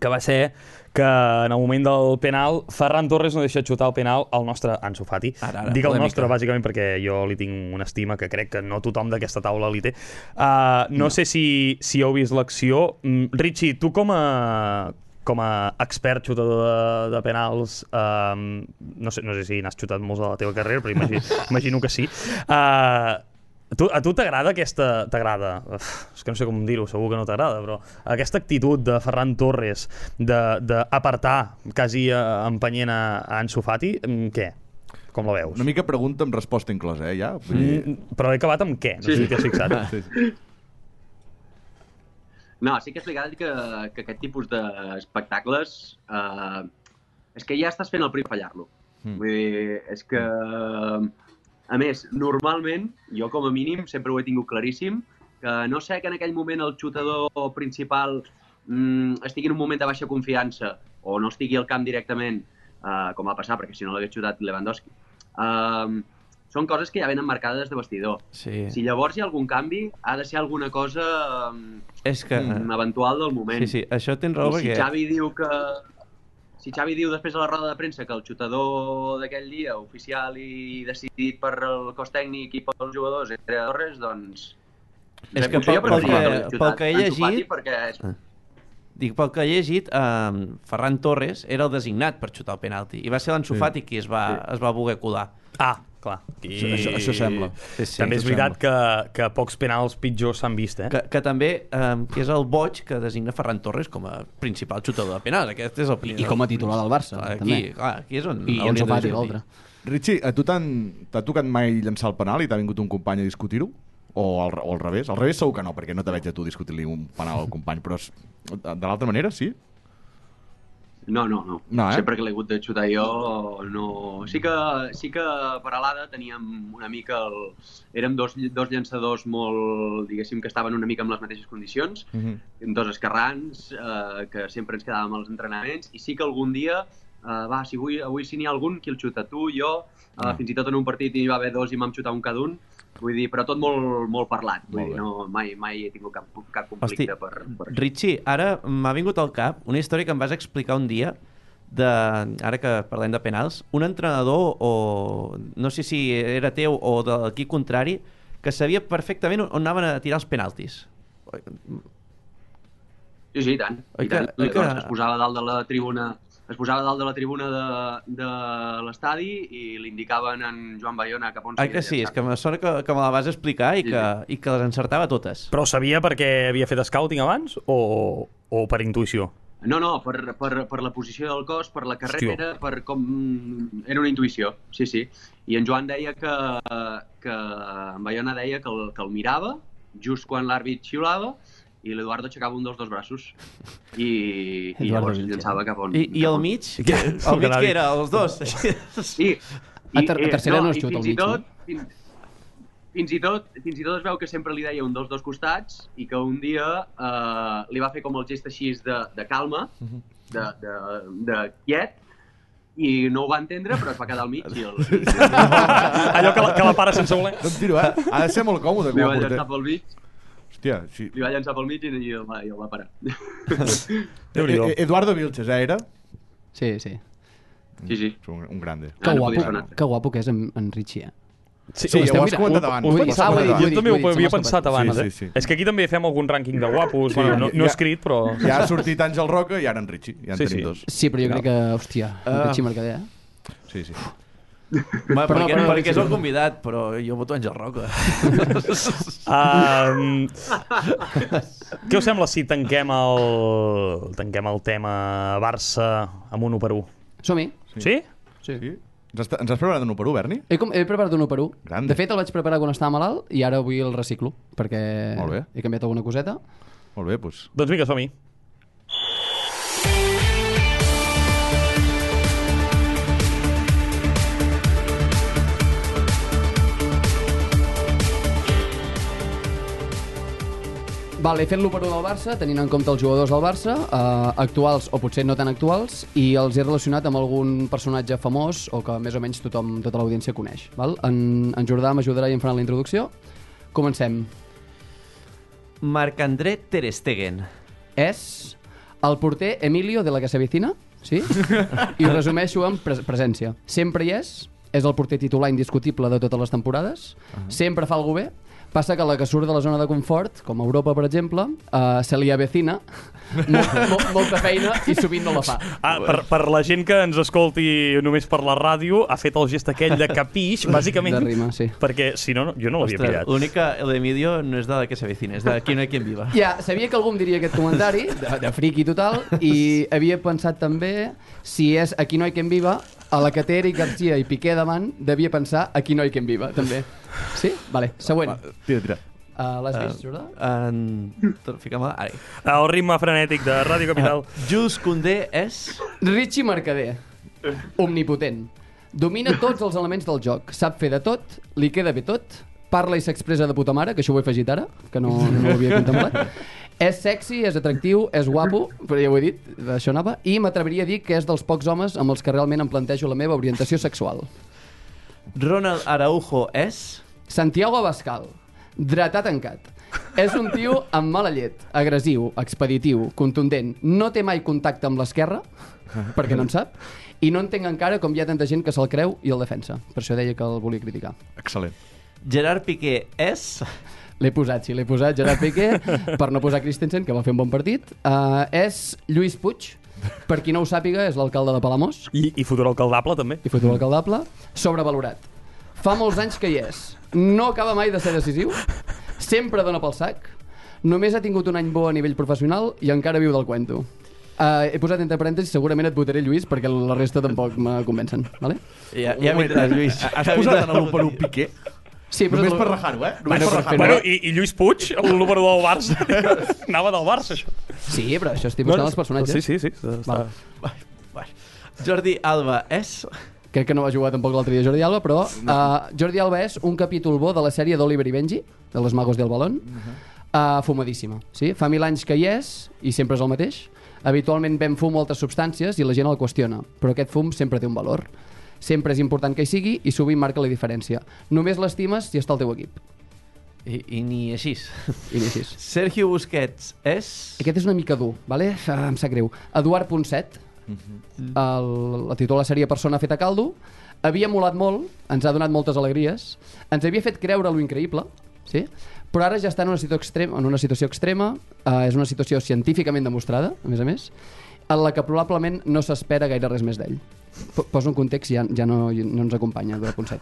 que va ser que en el moment del penal Ferran Torres no deixa xutar el penal al nostre Ansu Fati. Ara, ara, Dic el nostre, bàsicament, perquè jo li tinc una estima que crec que no tothom d'aquesta taula li té. Uh, no, no sé si, si heu vist l'acció. Mm, Richie, tu com a, com a expert xutador de, de penals, um, no, sé, no sé si n'has xutat molts a la teva carrera, però imagino, imagino que sí. Uh, a tu, a tu t'agrada aquesta... T'agrada? És que no sé com dir-ho, segur que no t'agrada, però aquesta actitud de Ferran Torres d'apartar quasi eh, empenyent a, a Ansu Fati, mm, què? Com la veus? Una mica pregunta amb resposta inclosa, eh, ja? Vull dir... Mm, Però he acabat amb què? No sé Sí. si t'has fixat. Sí, sí. No, sí que és veritat que, que aquest tipus d'espectacles eh, és que ja estàs fent el primer fallar-lo. Mm. Vull dir, és que... A més, normalment, jo com a mínim sempre ho he tingut claríssim, que no sé que en aquell moment el xutador principal mm, estigui en un moment de baixa confiança o no estigui al camp directament, eh, com va passar, perquè si no l'hagués xutat Lewandowski. Eh, són coses que ja venen marcades de vestidor. Sí. Si llavors hi ha algun canvi, ha de ser alguna cosa eh, És que... mm, eventual del moment. Sí, sí, això tens raó I si perquè... Xavi diu que si Xavi diu després a la roda de premsa que el xutador d'aquell dia, oficial i decidit per el cos tècnic i pels jugadors, era Torres, doncs... És que pel- pel que- pel que he llegit- Perquè és... Dic, pel que he llegit, eh, Ferran Torres era el designat per xutar el penalti i va ser l'Ansu Sí. Fati qui es va, es va voler colar. Ah, clar. I... Això- això- això sembla. Sí, sí, també és veritat que, que pocs penals pitjors s'han vist, eh? Que, que també eh, que és el boig que designa Ferran Torres com a principal xutador de penal. Aquest és el I, I com a titular del Barça, Aquí, també. clar, aquí és on... I Fati, discutir. l'altre. Richie, a tu t'ha tocat mai llançar el penal i t'ha vingut un company a discutir-ho? O al, o al revés? Al revés segur que no, perquè no te veig a tu discutir-li un penal al company, però de l'altra manera sí? No, no, no. No, eh? Sempre que l'he hagut de xutar jo, no... Sí que, sí que per Alada teníem una mica el... Érem dos, dos llançadors molt, diguéssim, que estaven una mica en les mateixes condicions, Uh -huh. dos esquerrans, eh, que sempre ens quedàvem als entrenaments, i sí que algun dia, eh, va, si avui, avui si n'hi ha algun, qui el xuta? Tu, jo, eh, Ah. fins i tot en un partit hi va haver dos i vam xutar un cada un, vull dir, però tot molt, molt parlat, vull Molt dir, no, mai, mai he tingut cap, cap Hosti, conflicte per, per això. Richie, ara m'ha vingut al cap una història que em vas explicar un dia de, ara que parlem de penals, un entrenador o no sé si era teu o de l'equip contrari que sabia perfectament on anaven a tirar els penaltis. Sí, sí, i tant. Oi I que- tant. oi que- Llavors es posava dalt de la tribuna es posava dalt de la tribuna de, de l'estadi i li indicaven en Joan Bayona cap on Ai s'havia que sí, és que me sona que, que me la vas explicar i Sí, que, i que les encertava totes. Però sabia perquè havia fet scouting abans o, o per intuïció? No, no, per, per, per la posició del cos, per la carrera, per com... Era una intuïció, sí, sí. I en Joan deia que, que en Bayona deia que el, que el mirava just quan l'àrbit xiulava i l'Eduardo aixecava un dels dos braços i, i llavors llençava cap on... I, i on- mig? Què? El mig que era? Els dos? Sí. A ter- a tercera no es i xuta al i mig, no? tot, fins, fins i, tot, fins i tot es veu que sempre li deia un dels dos costats i que un dia eh, li va fer com el gest així de, de calma, de, de, de quiet, i no ho va entendre, però es va quedar al mig i el, Allò que la, que la para sense voler. No et tiro, eh? Ha de ser molt còmode li va llançar pel mig, Hòstia, sí. li va llançar pel mig i, i, el, va, i el va parar. Eh, eh, Eduardo Vilches, eh, era? Sí, sí. Sí, sí. És Un, un grande. Que Ah, no guapo, altre. que guapo que és en, en Richie, eh? Sí, Sí, ho ho has comentat Ho- abans. ho- ho ho- ho- jo també ho havia pensat abans, Sí, eh? sí, sí. És que aquí també fem algun rànquing de guapos. Sí, bueno, no, no ja- escrit, però... Ja ha sortit Àngel Roca i ara en Richie. Ja en Sí, tenim sí. dos. Sí, però jo crec que, hòstia, en Ah. Richie Mercader, eh? Sí, sí. Va, Però no, perquè, però no, perquè és el convidat, però jo voto Àngel Roca. Um, què us sembla si tanquem el, tanquem el tema Barça amb un 1 per 1? Som-hi. Sí? sí? Sí. Ens, has, ens has preparat un 1 per 1, Berni? He, com, he preparat un 1 per 1. Grande. De fet, el vaig preparar quan estava malalt i ara avui el reciclo, perquè Molt bé. he canviat alguna coseta. Molt bé, doncs... Doncs vinga, som-hi. Val, he fet l'1 per 1 del Barça, tenint en compte els jugadors del Barça, eh, actuals o potser no tan actuals, i els he relacionat amb algun personatge famós o que més o menys tothom, tota l'audiència coneix. Val? En, en Jordà m'ajudarà i em farà la introducció. Comencem. Marc-André Ter Stegen. És el porter Emilio de la avecina, sí? I ho resumeixo amb pres presència. Sempre hi és, és el porter titular indiscutible de totes les temporades, sempre fa alguna bé, passa que la que surt de la zona de confort, com Europa, per exemple, uh, se li avecina molt, molt, molta feina i sovint no la fa. Ah, per, per la gent que ens escolti només per la ràdio, ha fet el gest aquell de capix, bàsicament, De rima, sí. perquè si no, no- jo no l'havia pillat. l'únic que l'Emilio no és de la que s'avecina, és de Aquí no hi quien viva. Ja, sabia que algú em diria aquest comentari, de, de friki total, i havia pensat també, si és Aquí no hi quien viva, a la que té Eric Garcia i Piqué davant, devia pensar Aquí no hi quien viva, també. Sí? Vale, següent. Tira, tira. Uh, L'has vist, Jordà? En... Fica'm-la. Ai. El ritme frenètic de Ràdio Capital. Jules Koundé és... Richie Mercader, omnipotent. Domina tots els elements del joc, sap fer de tot, li queda bé tot, parla i s'expressa de puta mare, que això ho he afegit ara, que no, no ho havia contemplat. És sexy, és atractiu, és guapo, però ja ho he dit, això anava, i m'atreviria a dir que és dels pocs homes amb els que realment em plantejo la meva orientació sexual. Ronald Araujo és... Santiago Abascal, dretà tancat. És un tio amb mala llet, agressiu, expeditiu, contundent. No té mai contacte amb l'esquerra, perquè no en sap, i no entenc encara com hi ha tanta gent que se'l creu i el defensa. Per això deia que el volia criticar. Excel·lent. Gerard Piqué és... L'he posat, sí, l'he posat Gerard Piqué, per no posar Christensen, que va fer un bon partit. Uh, és Lluís Puig, per qui no ho sàpiga, és l'alcalde de Palamós, I, i futur alcaldable, també. i futur alcaldable, sobrevalorat. Fa molts anys que hi és. No acaba mai de ser decisiu. Sempre dona pel sac. Només ha tingut un any bo a nivell professional i encara viu del cuento. Uh, he posat entre parèntesis, segurament et votaré Lluís perquè la resta tampoc me convencen. Vale? Ja, ja vindràs, Lluís. Has posat en l'1 per 1 Piqué? Sí, Només el- per rajar-ho, eh? Només Bueno, per rajar-ho. Bueno, i, i Lluís Puig, el número del Barça. Anava del Barça, això. Sí, però això estic buscant els personatges. Sí, sí, sí. Està... Val. Vai, vai. Jordi Alba és... Crec que no va jugar tampoc l'altre dia Jordi Alba, però uh, Jordi Alba és un capítol bo de la sèrie d'Oliver i Benji, de los magos del balón, uh, fumadíssima. Sí? Fa mil anys que hi és i sempre és el mateix. Habitualment ven fum o altres substàncies i la gent el qüestiona, però aquest fum sempre té un valor. Sempre és important que hi sigui i sovint marca la diferència. Només l'estimes si està al teu equip. I, i ni així. I ni així. Sergio Busquets és... Aquest és una mica dur, vale? Ah, em sap greu. Eduard Ponset, el, la títol de la sèrie Persona feta caldo, havia molat molt, ens ha donat moltes alegries, ens havia fet creure lo increïble, sí? però ara ja està en una situació extrema, en una situació extrema eh, és una situació científicament demostrada, a més a més, en la que probablement no s'espera gaire res més d'ell. Po- Poso un context, ja, ja no, no ens acompanya Eduard Ponset.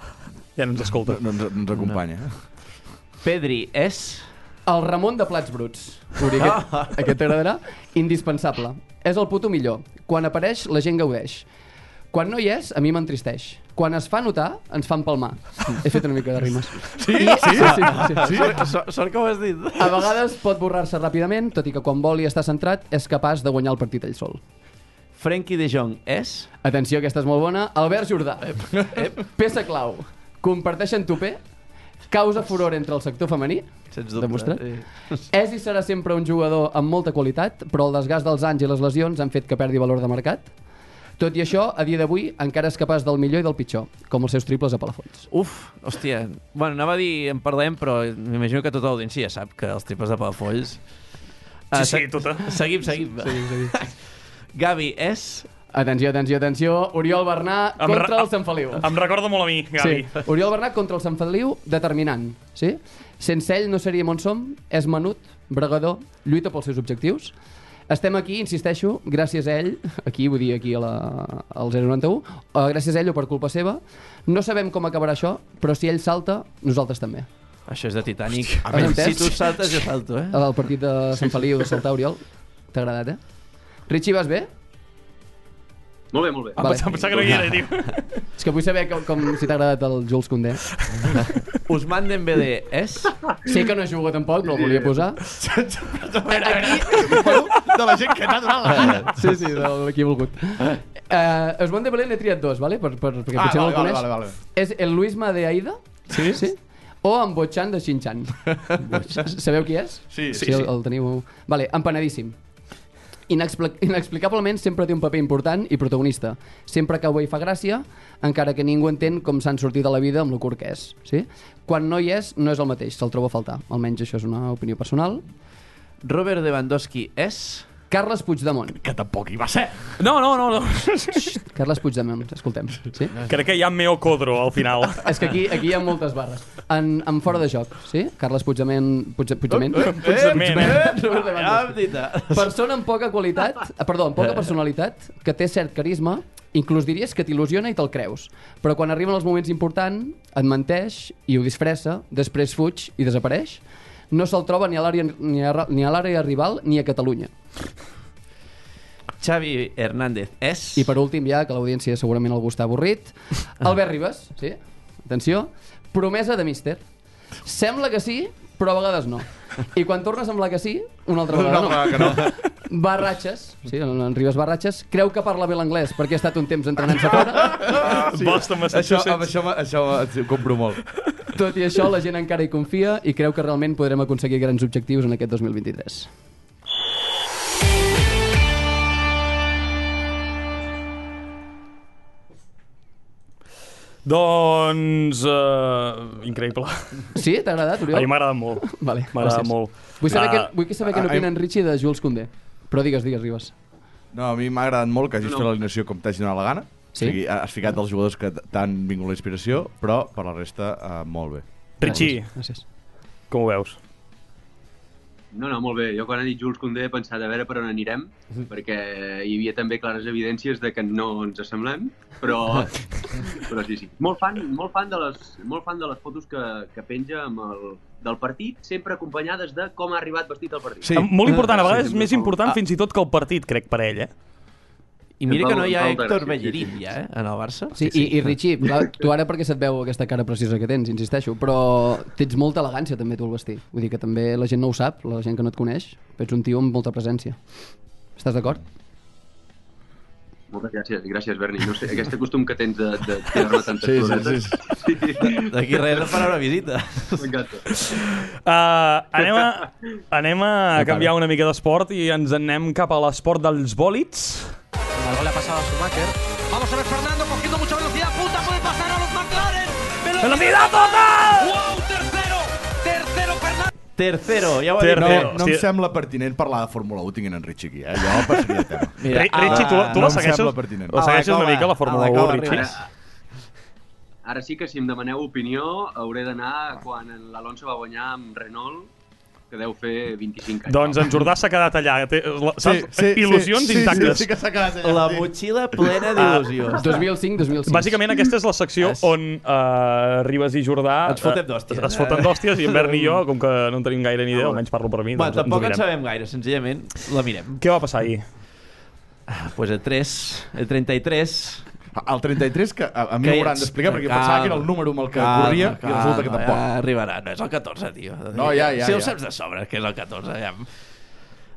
Ja no ens escolta. No, no, ens, no ens acompanya. Pedri és... El Ramon de Plats Bruts. Uri, aquest, aquest t'agradarà? Indispensable. És el puto millor. Quan apareix, la gent gaudeix. Quan no hi és, a mi m'entristeix. Quan es fa notar, ens fan palmar. He fet una mica de rimes. Sí? I, sí, sí, sí, sí. Sort, sort, sort que ho has dit. A vegades pot borrar-se ràpidament, tot i que quan vol i està centrat, és capaç de guanyar el partit ell sol. Frenkie de Jong és... Atenció, aquesta és molt bona. Albert Jordà. Peça clau. Comparteixen tupé, Causa furor entre el sector femení. Sens dubte. Demostrat. Sí. És i serà sempre un jugador amb molta qualitat, però el desgast dels anys i les lesions han fet que perdi valor de mercat. Tot i això, a dia d'avui, encara és capaç del millor i del pitjor, com els seus triples a Palafolls. Uf, hòstia. Bueno, anava a dir en parlem, però m'imagino que tota l'audiència ja sap que els triples de Palafolls... Ah, Sí, sí, se- tota. Seguim, seguim. seguim, seguim. Gavi és... Atenció, atenció, atenció. Oriol Bernà Em contra el Sant Feliu. Em recorda molt a mi, Gavi. Sí. Oriol Bernat contra el Sant Feliu, determinant. Sí? Sense ell no seríem on som, és menut, bregador, lluita pels seus objectius. Estem aquí, insisteixo, gràcies a ell, aquí, vull dir, aquí a la, al 091, uh, gràcies a ell o per culpa seva. No sabem com acabarà això, però si ell salta, nosaltres també. Això és de Titanic. Has entès? Si tu saltes, jo salto, eh? El partit de Sant Feliu de saltar, Oriol, t'ha agradat, eh? Richie, vas bé? Molt bé, molt bé. Em Vale. pensava, que no hi era, tio. És que vull saber com, com si t'ha agradat el Jules Condé. Usman Dembélé és... Sé que no juga tampoc, però el volia posar. Aquí, bueno, de la gent que n'ha donat la gana. Sí, sí, de l'equip volgut. Uh, Osman Dembélé n'he triat dos, vale? Per, per, perquè Ah, potser no vale, el coneix. vale, vale, vale. És el Luisma de Aida. Sí? sí? O en Bochan de Shin-Chan. Sabeu qui és? Sí, sí, el, el teniu... Vale, empanadíssim. Inexpli inexplicablement sempre té un paper important i protagonista. Sempre bé i fa gràcia, encara que ningú entén com s'han sortit de la vida amb lo curt que és. Sí? Quan no hi és, no és el mateix, se'l troba a faltar. Almenys això és una opinió personal. Robert Lewandowski és... Carles Puigdemont. Que tampoc hi va ser. No, no, no. no. Carles Puigdemont, escoltem. Sí? Crec que hi ha Meo Codro al final. És que aquí, aquí hi ha moltes barres. En, en fora de joc, sí? Carles Puigdement... Puig? Puigdement, eh? Robert Lewandowski. Ja hem dit. eh? Persona amb poca qualitat, eh, perdó, amb poca personalitat, que té cert carisma, inclús diries que t'il·lusiona i te'l creus. Però quan arriben els moments importants, et menteix i ho disfressa, després fuig i desapareix. No se'l troba ni a l'àrea ni a, ni a l'àrea rival ni a Catalunya. Xavi Hernández és... I per últim, ja, que l'audiència segurament algú està avorrit, Albert Ribas, sí? Atenció. Promesa de míster. Sembla que sí, però a vegades no. I quan torna a semblar que sí, una altra vegada no. No, que no. Barratxes, sí, en Ribas Barratxes, creu que parla bé l'anglès perquè ha estat un temps entrenant-se fora. Boston, Això, Massachusetts. amb això, això ho compro molt. Tot i això, la gent encara hi confia i creu que realment podrem aconseguir grans objectius en aquest 2023. Doncs... Uh, increïble. Sí? T'ha agradat, A Oriol? mi m'ha agradat molt. Vale, M'ha agradat molt. Vull saber, Ah, que, vull saber què ah, n'opina en Richie de Jules Condé. Però digues, digues, Ribas. No, a mi m'ha agradat molt que hagis No, fet l'alineació com t'hagi donat la gana. Sí? O sigui, has ficat els jugadors que t'han vingut la inspiració, però per la resta, uh, molt bé. Richie, Gràcies. com ho veus? No, no, molt bé. Jo quan ha dit Jules Condé he pensat a veure per on anirem, perquè hi havia també clares evidències de que no ens assemblem, però, però sí, sí. Molt fan, molt fan, de, les, molt fan de les fotos que, que penja amb el, del partit, sempre acompanyades de com ha arribat vestit al partit. Sí. Sí. Molt important, a Sí, vegades sí, més sí. important Ah. fins i tot que el partit, crec, per ell, eh? I mira que no hi ha Héctor Bellerín, sí, sí. ja, eh, en el Barça. Sí, i, i Richie, clar, tu ara perquè se't veu aquesta cara preciosa que tens, insisteixo, però tens molta elegància també tu al vestir. Vull dir que també la gent no ho sap, la gent que no et coneix, però ets un tio amb molta presència. Estàs d'acord? Moltes gràcies, gràcies, Berni. No sé, aquest costum que tens de, de tirar-me tantes Sí, sí, floretes. sí. sí. D'aquí res et farà una visita. M'encanta. Uh, anem a, anem a canviar una mica d'esport i ens en anem cap a l'esport dels bòlits. Algo le ha pasado a Schumacher. Vamos a ver Fernando cogiendo mucha velocidad. Punta puede pasar a los McLaren. ¡Velocidad total! ¡Wow! Tercero. Tercero Fernando. Tercero, ja ho he dit. Tercero. No, no em sembla pertinent parlar de Fórmula 1 tinguent en Richie aquí, eh? Jo passaria de tema. Mira, Ri- Richie, tu, tu no la segueixes, la segueixes A la una mica, la Fórmula a la 1, cova Richie? Ara sí que si em demaneu opinió hauré d'anar quan l'Alonso va guanyar amb Renault, que deu fer 25 anys. Doncs en Jordà s'ha quedat allà. Té, la, saps? Il·lusions sí, intactes. Sí, sí, que s'ha quedat allà. La sí. motxilla plena d'il·lusió. 2005-2006. Bàsicament aquesta és la secció És- on uh, Ribas i Jordà Ens fotem eh, d'hòsties. es foten d'hòsties i en Berni i jo, com que no en tenim gaire ni idea, almenys parlo per mi, Bueno, doncs tampoc en sabem gaire, senzillament la mirem. Què va passar ahir? Pues el 3, el 33... El 33, que a, a mi Que m'ho hauran ets- d'explicar, perquè calma. pensava que era el número amb el que Calma, corria, i calma, resulta que tampoc. Ja arribarà, no és el 14, tio. No, ja, ja, Si ho ja. saps de sobre, que és el 14, ja.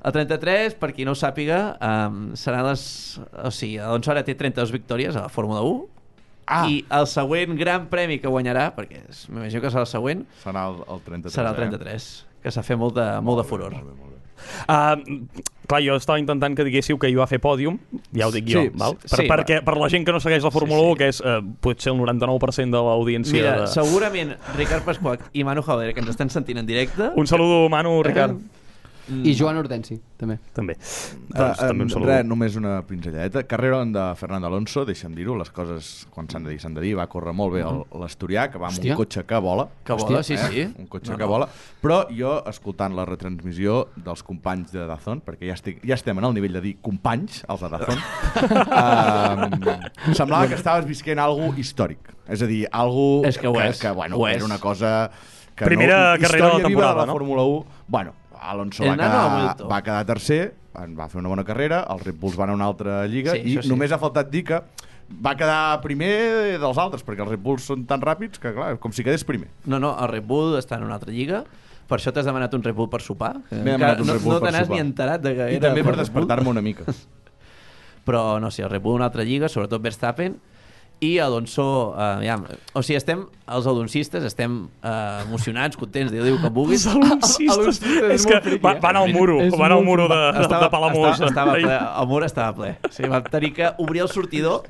El 33, per qui no ho sàpiga, um, seran les... O sigui, Alonso ara té 32 victòries a la Fórmula 1 Ah. I el següent gran premi que guanyarà, perquè m'imagino que serà el següent, Serà el, el 33. serà el eh? 33, que s'ha fet molt de, molt de furor. Molt bé, molt bé. Uh, clar, jo estava intentant que diguéssiu que jo va fer pòdium, ja ho dic jo, Sí, val? Per, sí, perquè, per la gent que no segueix la Fórmula Sí, sí. 1, que és uh, potser el 99% de l'audiència... Mira, de... segurament Ricard Pasquac i Manu Javier, que ens estan sentint en directe, Un saludo, Manu, Ricard. I Joan Hortensi, també. També. Uh, Doncs, també un saludo. res, només una pinzelladeta. Carrera de Fernando Alonso, deixa'm dir-ho, les coses, quan s'han de dir, s'han de dir. Va córrer molt bé el- l'Asturià, que va amb Hòstia. un cotxe que vola. que vola, sí, eh? sí. Un cotxe No, que no. vola. Però jo, escoltant la retransmissió dels companys de Dazón, perquè ja, estic, ja estem en el nivell de dir companys, els de Dazón, uh, semblava que estaves visquent algo històric. És a dir, algo És que ho és. que, bueno, Ho que és. era una cosa... Que Primera no, carrera de la temporada, de la no? Fórmula 1. Bueno, Alonso va quedar, va quedar tercer, en va fer una bona carrera, els Red Bulls van a una altra lliga Sí, i sí. només ha faltat dir que va quedar primer dels altres, perquè els Red Bulls són tan ràpids que, clar, com si quedés primer. No, no, el Red Bull està en una altra lliga. Per això t'has demanat un Red Bull per sopar. M'he demanat un no, Red Bull no per te n'has sopar. ni enterat de que I era també per despertar-me una mica. Però no, sí, el Red Bull una altra lliga, sobretot Verstappen, i Alonso, eh, ja, o sigui, estem, els aloncistes estem eh, emocionats, contents, diu que vulguis. Els aloncistes. És que va, van al muro, És van al muro de, de, de Palamós. estava, estava ple, el mur estava ple. O sigui, vam tenir que obrir el sortidor.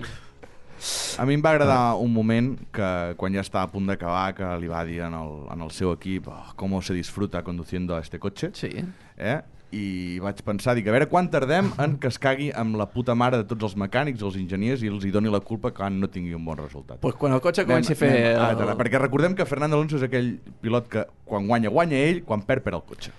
A mi em va agradar un moment que quan ja estava a punt d'acabar que li va dir en el, en el seu equip oh, com se disfruta conduciendo a este cotxe Sí. eh? I vaig pensar, dic, a veure quan tardem en que es cagui amb la puta mare de tots els mecànics, els enginyers i els hi doni la culpa quan no tingui un bon resultat. Pues quan el cotxe comenci a fer... Anem- el- perquè recordem que Fernando Alonso és aquell pilot que quan guanya, guanya ell, quan perd, perd el cotxe.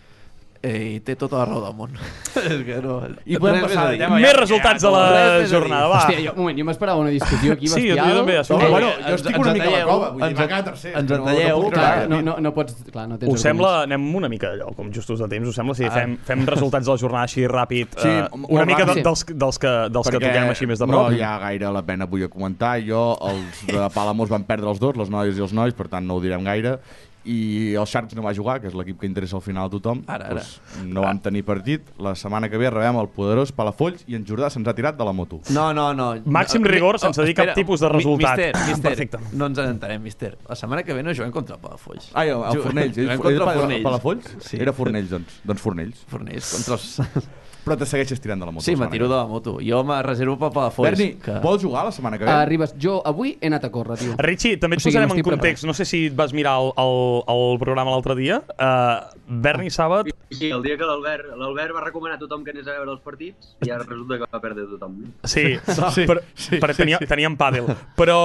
Eh, I té tota la raó del món. és que no... I podem res més passar a de dir. tema. Més resultats de la més jornada, va. Hòstia, jo, un moment, jo m'esperava una discussió aquí Sí, jo bestial. també, No, això- eh, bueno, jo estic una mica a la cova, vull dir, ens- va tercer. ens no- no entalleu, puc clar, no, no, no pots... Clar, no tens Us sembla, anem una mica allò, com justos de temps, us sembla si Ah. fem, fem resultats de la jornada així ràpid, Sí, eh, una mica ràpid. dels, dels que, dels que toquem així més de no prop? hi ha gaire la pena a comentar. Jo, els de Palamós van perdre els dos, les noies i els nois, per tant no ho direm gaire. I el Sharks no va jugar, que és l'equip que interessa al final a tothom. Ara, ara. Doncs no vam tenir partit. La setmana que ve rebem el poderós Palafolls i en Jordà se'ns ha tirat de la moto. No, no, no. Màxim No, rigor sense dir cap tipus de resultat. Mister, mister, Perfecte. no ens en entenem, mister. La setmana que ve no juguem contra el Palafolls. Ai, el, el Fornells. Ell, juguem contra el ell, Fornells. Palafolls? Sí. Era Fornells, doncs. Doncs Fornells. Fornells contra els... Però te segueixes tirant de la moto. Sí, me tiro de la moto. Jo me reservo pel Palafolls. Berni, que... vols jugar la setmana que ve? Arribes, jo avui he anat a córrer, tio. Richie, també et O sigui, posarem en context. No sé si et vas mirar el, el, el programa l'altre dia. Uh, Berni Sàbat... Sí, el dia que l'Albert l'Albert va recomanar a tothom que anés a veure els partits i ara resulta que va perdre tothom. Sí, Sí, però, sí, però sí, tenia, sí. teníem pàdel. Però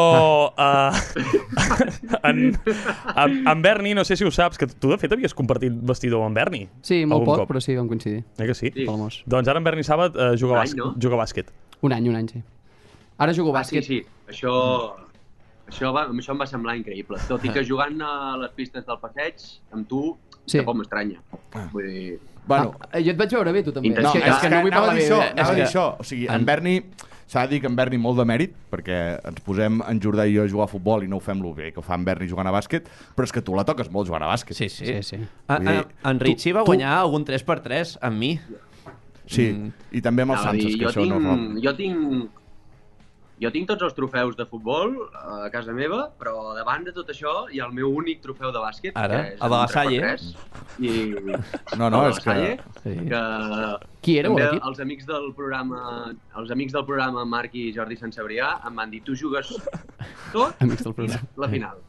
uh, en, en, en Berni, no sé si ho saps, que tu de fet havies compartit vestidor amb Berni. Sí, molt poc, cop. però sí, vam coincidir. Eh que sí? Sí. Doncs ara en Berni Sàbat uh, juga, Un bàsquet, any, no? juga bàsquet. Un any, un any, sí. Ara jugo Ah, sí, bàsquet. sí. Això, això, va, això em va semblar increïble. Tot i que jugant a les pistes del passeig, amb tu, Sí. tampoc m'estranya. Vull dir... Bueno, Ah, jo et vaig veure bé, tu també. Intensitat. És que, és que no vull parlar bé. això, eh? anava a és dir que- això. O sigui, en en- Berni, s'ha de dir que en Berni molt de mèrit, perquè ens posem en Jordà i jo a jugar a futbol i no ho fem lo bé que ho fa en Berni jugant a bàsquet, però és que tu la toques molt jugant a bàsquet. Sí, sí. Sí, sí. A, a, dir, en tu- Richie va tu- guanyar algun 3x3 amb mi. Sí, Mm. i també amb els Anava a dir, que això tinc, no fa... jo tinc jo tinc tots els trofeus de futbol a casa meva, però davant de tot això hi ha el meu únic trofeu de bàsquet, Ara, que és el de la Salle. 3x3, I... No, no, el de és la que... Salle, Sí. que Qui éreu, també l'equip? els amics del programa els amics del programa Marc i Jordi Sant Cebrià em van dir tu jugues tot Amics del programa. la final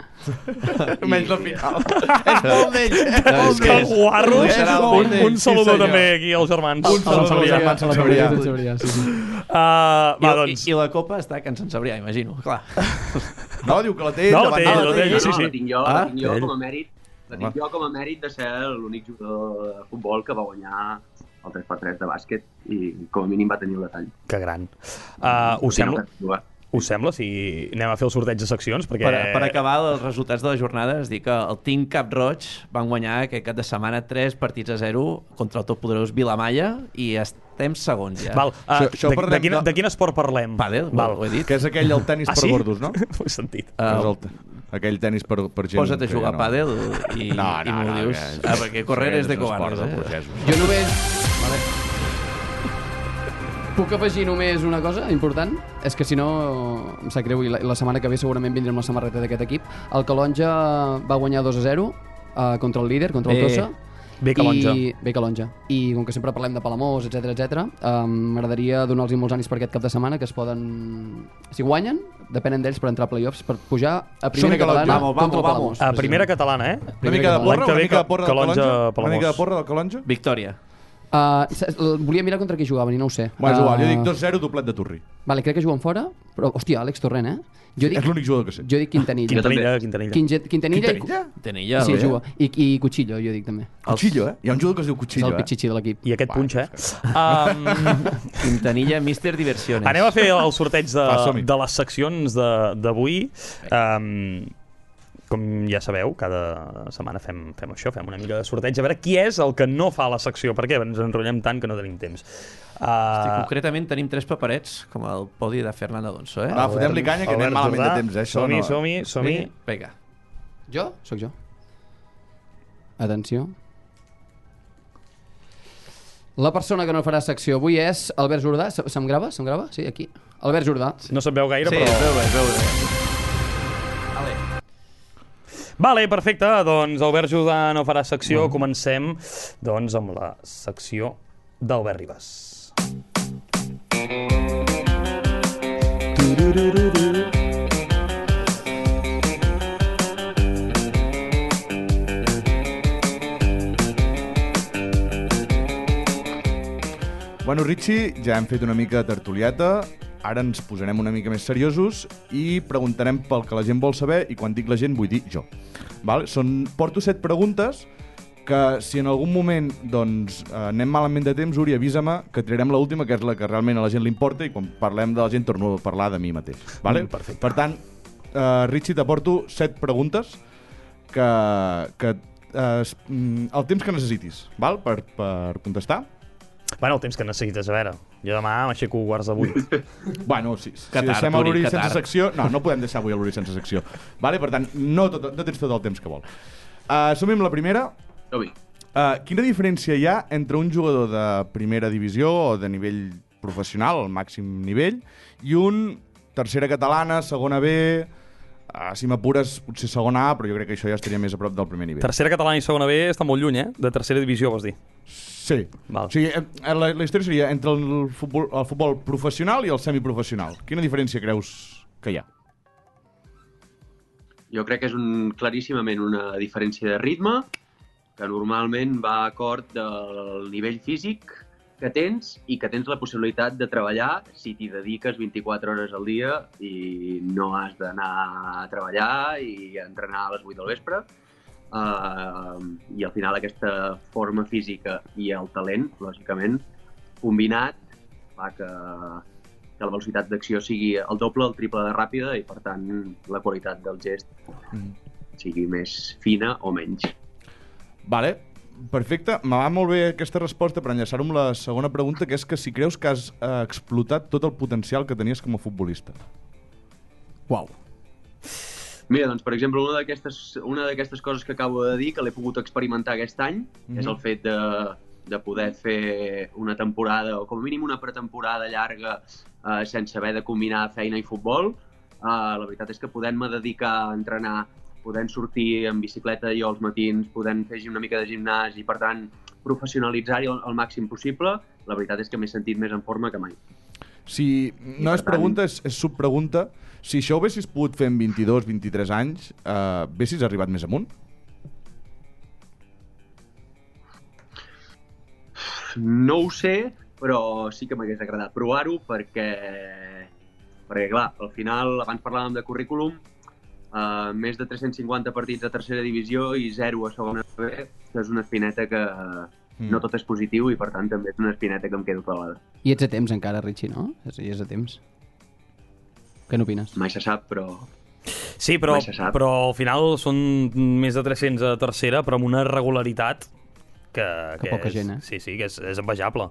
Menys la final. és molt d'ells, és que És molt un, un d'ells, sí, també aquí als germans. Un saludo als germans. A la Sabrià. Sant Cebrià, sí, sí. Uh, va, I, doncs... i, I la copa està que ens en sabria, imagino. Clar. No, diu que la té. No, la té la té sí, sí. la tinc jo, Ah, la tinc jo com a mèrit la tinc jo com a mèrit de ser l'únic jugador de futbol que va guanyar el 3x3 de bàsquet i com a mínim va tenir el detall. Que gran. Uh, us, Sí, no, sembla, jugar. us sembla si anem a fer el sorteig de seccions? Perquè... Per, per acabar els resultats de la jornada, és dir que el Team Cap Roig van guanyar aquest cap de setmana 3 partits a 0 contra el toppoderós Vilamalla i estem segons ja. Val, uh, Això- això de, de, quin, de- de quin esport parlem? Pàdel, Val. ho he dit. Que és aquell el tennis Ah, per sí? gordos, no? Ho he sentit. Uh, el, aquell tennis per, per gent... Posa't a jugar no- a pàdel i, No, i no, m'ho no, dius. que- Ah, perquè correr és de de eh? Jo només... Vale. Puc afegir només una cosa important? És que si no, em sap greu, i la, la setmana que ve segurament vindrem la samarreta d'aquest equip. El Calonja va guanyar 2 a 0 uh, contra el líder, contra el. Tossa. Bé Calonja. I, bé Calonja. I com que sempre parlem de Palamós, etc etc, um, m'agradaria donar-los molts ànims per aquest cap de setmana, que es poden... Si guanyen, depenen d'ells per entrar a playoffs, per pujar a primera catalana Vamos, contra vamos, Palamós. A primera catalana, eh? Una mica de porra, una mica de porra del Calonja, Calonja. Una Palamós. mica de porra del Calonja. Victòria. Uh, volia mirar contra qui jugaven i no ho sé. Bueno, és igual, jo Ah, dic 2-0, doblet de Turri. Vale, crec que juguen fora, però, hòstia, Àlex Torrent, eh? Jo dic, És l'únic jugador que sé. jo dic Quintanilla. Quintanilla, Quintanilla. Quintanilla, Quintanilla? Tenilla. I, sí, bé. juga. I, I Cuchillo, jo dic també. Cuchillo, eh? Hi ha un jugador que es diu És Cuchillo, el eh? pitxitxi de l'equip. I aquest punxa, eh? Um, Quintanilla, Mister Diversiones. anem a fer el sorteig de, som-hi. de les seccions de- d'avui. Um, com ja sabeu, cada setmana fem, fem això, fem una mica de sorteig, a veure qui és el que no fa la secció, perquè ens enrotllem tant que no tenim temps. Hosti, Uh, concretament tenim tres paperets, com el podi de Fernando Alonso, eh? Va, fotem-li canya, que anem malament de temps, eh? Som-hi, no- som-hi, som-hi. Sí? Vinga. Jo? Sóc jo. Atenció. La persona que no farà secció avui és Albert Jordà. Se- Se'm grava? Se'm grava? Sí, aquí. Albert Jordà. No se't veu gaire, Sí, però... es veu bé, es veu bé. Vale, perfecte. Doncs Albert Jordà no farà secció. Comencem doncs, amb la secció d'Albert Ribas. Bueno, Richie, ja hem fet una mica de tertulieta, ara ens posarem una mica més seriosos i preguntarem pel que la gent vol saber, i quan dic la gent vull dir jo. Val? Són, porto set preguntes que si en algun moment doncs, eh, anem malament de temps, Uri, avisa-me que triarem l'última, última, que és la que realment a la gent li importa, i quan parlem de la gent torno a parlar de mi mateix. Vale? Mm, perfecte. Per tant, eh, Richie, t'aporto set preguntes que, que eh, mm, el temps que necessitis val? Per, per contestar. Bueno, el temps que necessites, a veure. Jo demà m'aixeco quarts de vuit. Bueno, si, si Que tard, deixem Uri, l'Uri sense tard. secció... No, no podem deixar avui l'Uri sense secció. Vale? Per tant, no, tot, no tens tot el temps que vol. Uh, amb la primera. Som-hi. Uh, quina diferència hi ha entre un jugador de primera divisió o de nivell professional, al màxim nivell, i un tercera catalana, segona B... Uh, si m'apures, potser segona A, però jo crec que això ja estaria més a prop del primer nivell. Tercera catalana i segona B està molt lluny, eh? De tercera divisió, vols dir. Sí. Val. O sigui, eh, la, la història seria entre el futbol, el futbol professional i el semiprofessional. Quina diferència creus que hi ha? Jo crec que és un, claríssimament una diferència de ritme, que normalment va a acord del nivell físic que tens i que tens la possibilitat de treballar si t'hi dediques 24 hores al dia i no has d'anar a treballar i a entrenar a les 8 del vespre. Uh, I al final aquesta forma física i el talent, lògicament, combinat, fa que, que la velocitat d'acció sigui el doble, el triple de ràpida i, per tant, la qualitat del gest sigui més fina o menys. Vale, perfecte. Me va molt bé aquesta resposta per enllaçar-ho amb la segona pregunta, que és que si creus que has eh, explotat tot el potencial que tenies com a futbolista. Uau. Mira, doncs, per exemple, una d'aquestes una d'aquestes coses que acabo de dir, que l'he pogut experimentar aquest any, mm. -hmm. és el fet de, de poder fer una temporada, o com a mínim una pretemporada llarga, eh, sense haver de combinar feina i futbol. Eh, la veritat és que podent-me dedicar a entrenar, podent sortir en bicicleta jo als matins, podent fer una mica de gimnàs i, per tant, professionalitzar-hi al, al màxim possible, la veritat és que m'he sentit més en forma que mai. Si no és pregunta, és, és subpregunta. Si això ho haguessis pogut fer en 22, 23 anys, eh, haguessis arribat més amunt? No ho sé, però sí que m'hagués agradat provar-ho perquè, perquè, clar, al final, abans parlàvem de currículum, uh, més de 350 partits a tercera divisió i 0 a segona B, això és una espineta que Mm. no tot és positiu i, per tant, també és una espineta que em quedo clavada. I ets a temps encara, Richie, no? És, i és a temps. Què n'opines? Mai se sap, però Sí, però, però al final són més de 300 a tercera, però amb una regularitat que, Que poca és, gent, eh? Sí, sí, que és, és envejable.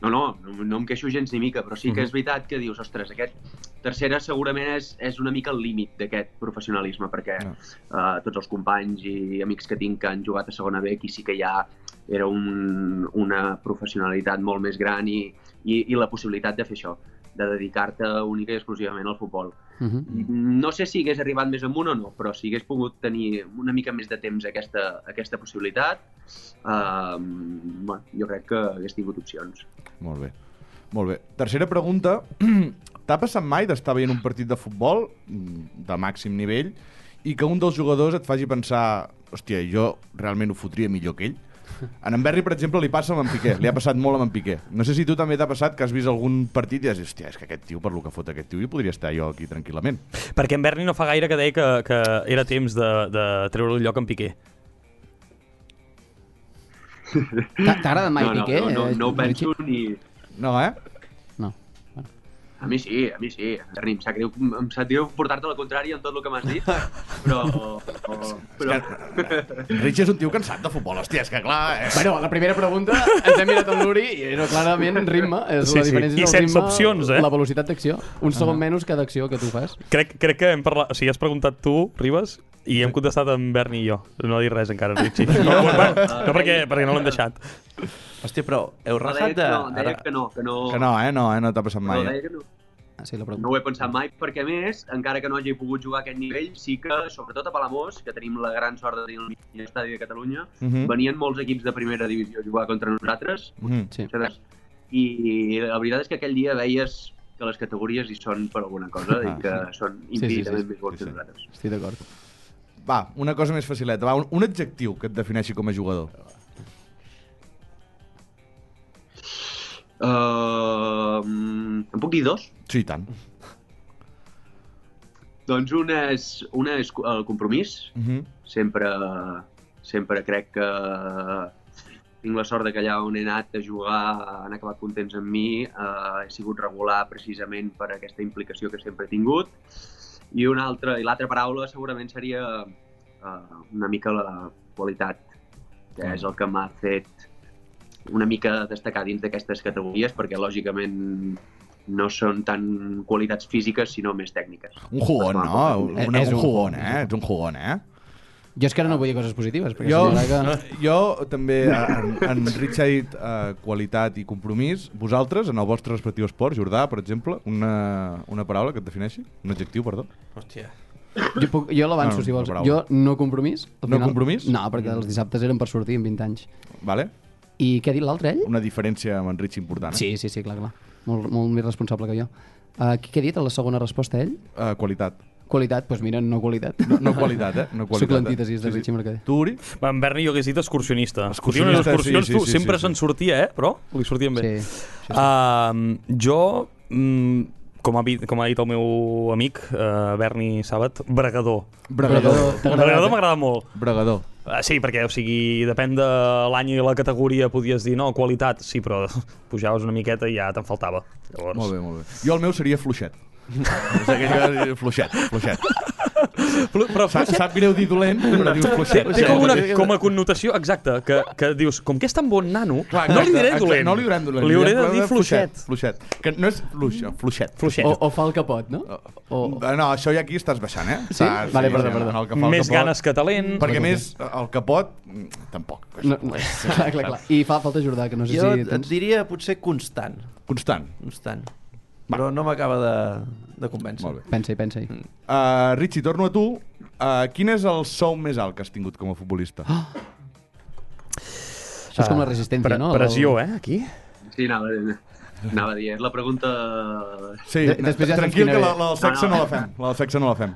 No, no, no, no em queixo gens ni mica, però sí que Mhm. és veritat que dius, ostres, aquest tercera segurament és, és una mica el límit d'aquest professionalisme, perquè No. uh, tots els companys i amics que tinc que han jugat a segona B, aquí sí que hi ha, era un, una professionalitat molt més gran i, i, i la possibilitat de fer això, de dedicar-te única i exclusivament al futbol. Uh -huh. No sé si hagués arribat més amunt o no, però si hagués pogut tenir una mica més de temps aquesta, aquesta possibilitat, eh, bueno, jo crec que hagués tingut opcions. Molt bé. Molt bé. Tercera pregunta. T'ha passat mai d'estar veient un partit de futbol mm, de màxim nivell i que un dels jugadors et faci pensar hòstia, jo realment ho fotria millor que ell? En en Berri, per exemple, li passa amb en Piqué. Li ha passat molt amb en Piqué. No sé si tu també t'ha passat que has vist algun partit i has dit, hòstia, és que aquest tio, per lo que fot aquest tio, jo podria estar jo aquí tranquil·lament. Perquè en Berni no fa gaire que deia que, que era temps de, de treure el lloc en Piqué. T'ha- T'agrada mai no, no, Piqué? no, no, eh, no ho penso ni... No, eh? No. A mi sí, a mi sí. Berni, em sap greu, em sap greu portar-te la contrària en tot el que m'has dit, però... però... Richie és un tio cansat de futbol, hòstia, és que clar... És... Bueno, la primera pregunta ens hem mirat amb l'Uri i era clarament ritme. És Sí, la sí. diferència I del sense ritme, opcions, eh? La velocitat d'acció. Un segon menys cada acció que tu fas. Crec, crec que hem parlat... O sigui, has preguntat tu, Ribas, i hem contestat en Berni i jo. No ha dit res encara, en Richie. No, no, no perquè, perquè no l'hem deixat. Hòstia, però heu rajat de... que no, deia que no, que no... Que no, eh? No, eh? No t'ha passat mai. Eh? deia que no. Ah, sí, la No pregunta. ho he pensat mai, perquè més, encara que no hagi pogut jugar a aquest nivell, sí que, sobretot a Palamós, que tenim la gran sort de tenir el millor estadi de Catalunya, Mhm. venien molts equips de primera divisió a jugar contra nosaltres, Mhm. Sí. saps? I la veritat és que aquell dia veies que les categories hi són per alguna cosa i que són sí, sí. infinitament més bons Sí, que sí. nosaltres. Estic d'acord. Va, una cosa més facileta. Va, un, un adjectiu que et defineixi com a jugador. Uh, en puc dir dos? Sí, i tant. Doncs un és, una és el compromís, Uh -huh. sempre, sempre crec que tinc la sort de que allà on he anat a jugar han acabat contents amb mi, eh, he sigut regular precisament per aquesta implicació que sempre he tingut. I una altra, i l'altra paraula segurament seria eh, una mica la qualitat, que és el que m'ha fet una mica destacar dins d'aquestes categories, perquè lògicament no són tan qualitats físiques, sinó més tècniques. Un jugón, no? Un, Eh, un, és un un jugón, eh? Ets un jugón, eh? Jo és que ara no vull dir coses positives, perquè Jo, que... jo també, en, en Rich ha dit uh, qualitat i compromís. Vosaltres, en el vostre respectiu esport, Jordà, per exemple, una, una paraula que et defineixi? Un adjectiu, perdó? Hòstia. Jo, puc, jo l'avanço, No, si vols. no, Jo no compromís. al No compromís? No, perquè els dissabtes eren per sortir amb 20 anys. Vale? I què ha dit l'altre, ell? Una diferència amb en Rich important, eh? Sí, sí, sí, clar, clar. Molt, molt més responsable que jo. Uh, què ha dit a la segona resposta, ell? Uh, qualitat. Qualitat, doncs mira, no qualitat. No, no qualitat, eh? No qualitat, Soc l'antítesis de eh? Richie Mercader. Tu, Uri? En Berni jo hagués dit excursionista. Excursionista, excursions, sí, sí, tu, sí, sempre sí, se'n sí. sortia, eh? Però li sortien bé. Sí. sí, sí. Uh, jo, mm, com, ha, dit- com ha dit el meu amic, uh, Berni Sàbat, bregador. Bregador. T'agrada? Bregador m'agrada molt. Bregador. Uh, sí, perquè, o sigui, depèn de l'any i la categoria, podies dir, no, qualitat, sí, però pujaves una miqueta i ja te'n faltava. Llavors... Molt bé, molt bé. Jo el meu seria fluixet. És aquell que- fluixet, fluixet. Però, però Sa, sap greu dir dolent, però dius fluixet. té com, una, com a connotació exacta, que, que dius, com que és tan bon nano, Clar, no li diré exacte, dolent. No li direm dolent. Li hauré de dir fluixet. Fluixet. Que no és fluix, fluixet. Fluixet. O, o fa el capot, no? O... No, això ja aquí estàs baixant, eh? Sí? Vale, perdó, perdó. El que fa el Més capot, ganes que talent. Perquè a més, el capot, mm, tampoc. No, no, clar, clar, clar. I fa falta Jordà, que no sé Jo si... et, et diria potser constant. Constant. Constant. Però no m'acaba de, de convèncer. Molt bé. Pensa-hi, pensa-hi. Uh, Richie, torno a tu. Uh, quin és el sou més alt que has tingut com a futbolista? Això és com la resistència, Pre no? Pressió, eh, aquí? Sí, anava, anava a dir, és la pregunta... Sí, De- després ja tranquil que la, la del sexe No, no. no la fem. La del sexe no la fem.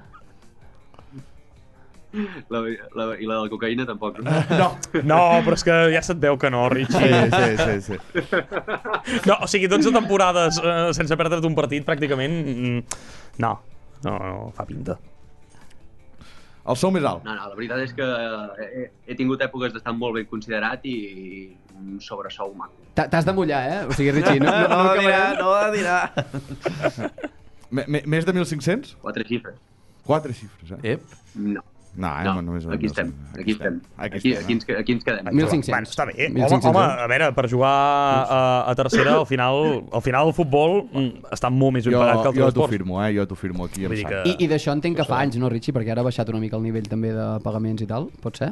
La, la, I la de la cocaïna tampoc. No? No. No, però és que ja se't veu que no, Richie. Sí, sí, sí. sí. No, o sigui, 12 temporades eh, sense perdre't un partit, pràcticament... mm, No, no, no, fa pinta. El sou més alt. No, no, la veritat és que he, he tingut èpoques d'estar molt ben considerat i un sobresou maco. T'ha- T'has de mullar, eh? O sigui, Richie, no, no, no, no, dirà, no dirà. Me- me- Més de 1.500? Quatre xifres. Quatre xifres, eh? Ep. No. No, eh? No, només aquí estem, aquí estem. Aquí, Aquí, estem, aquí, ens, aquí ens quedem. 1.500. Bueno, està bé. Home, 1.500, home, eh? a veure, per jugar a, a tercera, al final, al final el futbol mm, està molt més ben Jo, pagat que jo altres t'ho esports. firmo, eh? Jo t'ho firmo aquí. Vull que- I, I d'això entenc que fa anys, no, Richie? Perquè ara ha baixat una mica el nivell també de pagaments i tal, pot ser?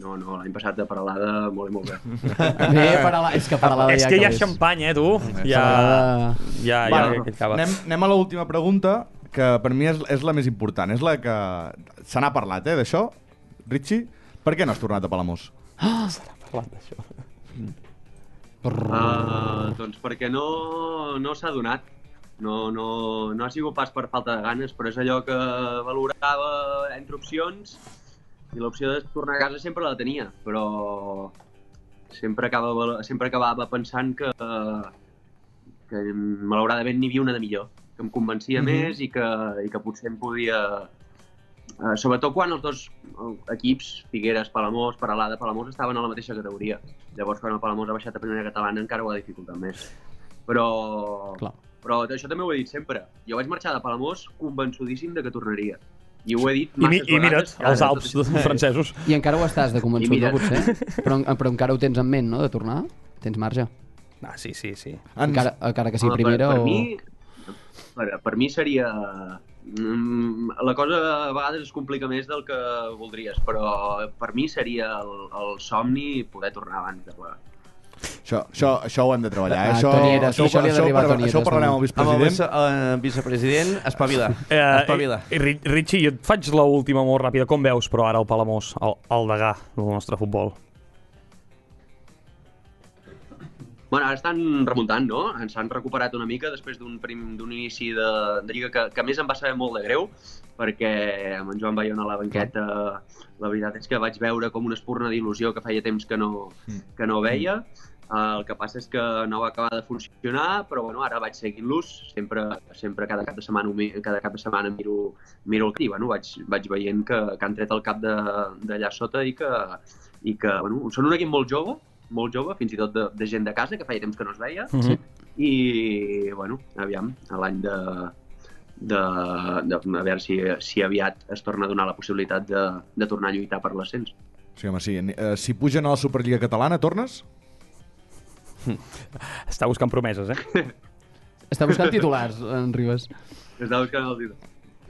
no, no, l'any passat de Paralada molt i molt bé. Bé, Paralada, és que Paralada és ja que hi ha és. xampany, eh, tu? Ja, ja, ja, Bueno, ja acaba. anem, anem a l'última pregunta, que per mi és, és la més important. És la que... Se n'ha parlat, eh, d'això. Richie, per què no has tornat a Palamós? Uh, doncs perquè no, no s'ha donat. No, no, no ha sigut pas per falta de ganes, però és allò que valorava entre opcions i l'opció de tornar a casa sempre la tenia, però sempre, acaba, sempre acabava pensant que, que malauradament n'hi havia una de millor, que em convencia Mhm. més i que, i que potser em podia... Uh, sobretot quan els dos eh, equips, Figueres, Palamós, Paralada, Palamós, estaven a la mateixa categoria. Llavors, quan el Palamós ha baixat a primera catalana, encara ho ha dificultat més. Però, Clar. però això també ho he dit sempre. Jo vaig marxar de Palamós convençudíssim de que tornaria. I ho he dit I, mi, I mira't, els Alps tot francesos. I encara ho estàs de convençut, no, potser? Però, però encara ho tens en ment, no?, de tornar? Tens marge? Ah, sí, sí, sí. Encara, encara que sigui Home, primera per, per o... Mi, per, per mi seria... Mm, la cosa a vegades es complica més del que voldries, però per mi seria el, el somni poder tornar abans de plegar. Això, això, això ho hem de treballar. Eh? Ah, Això, Tonieres, això, això això, a això, ho parlarem amb el Amb el vicepresident. vice, uh, vicepresident, espavila. Eh, espavila. i, i, Richie, jo et faig l'última molt ràpida. Com veus, però, ara el Palamós, el, el degà del nostre futbol? Bueno, ara estan remuntant, no? Ens han recuperat una mica després d'un d'un inici de, de Lliga que, que a més em va saber molt de greu, perquè amb en Joan Bayona a la banqueta la veritat és que vaig veure com una espurna d'il·lusió que feia temps que no, que no veia. El que passa és que no va acabar de funcionar, però bueno, ara vaig seguint-los, sempre, sempre cada cap de setmana, cada cap de setmana miro, miro el cap i bueno, vaig, vaig veient que, que han tret el cap de- d'allà sota i que, i que bueno, són un equip molt jove, molt jove, fins i tot de, de gent de casa, que feia temps que no es veia, Mhm. i, bueno, aviam, a l'any de, de, de, a veure si, si aviat es torna a donar la possibilitat de, de tornar a lluitar per l'ascens. Sí, home, sí. Eh, si pugen a la Superliga Catalana, tornes? Està buscant promeses, eh? Està buscant titulars, en Ribas. Està buscant el títol.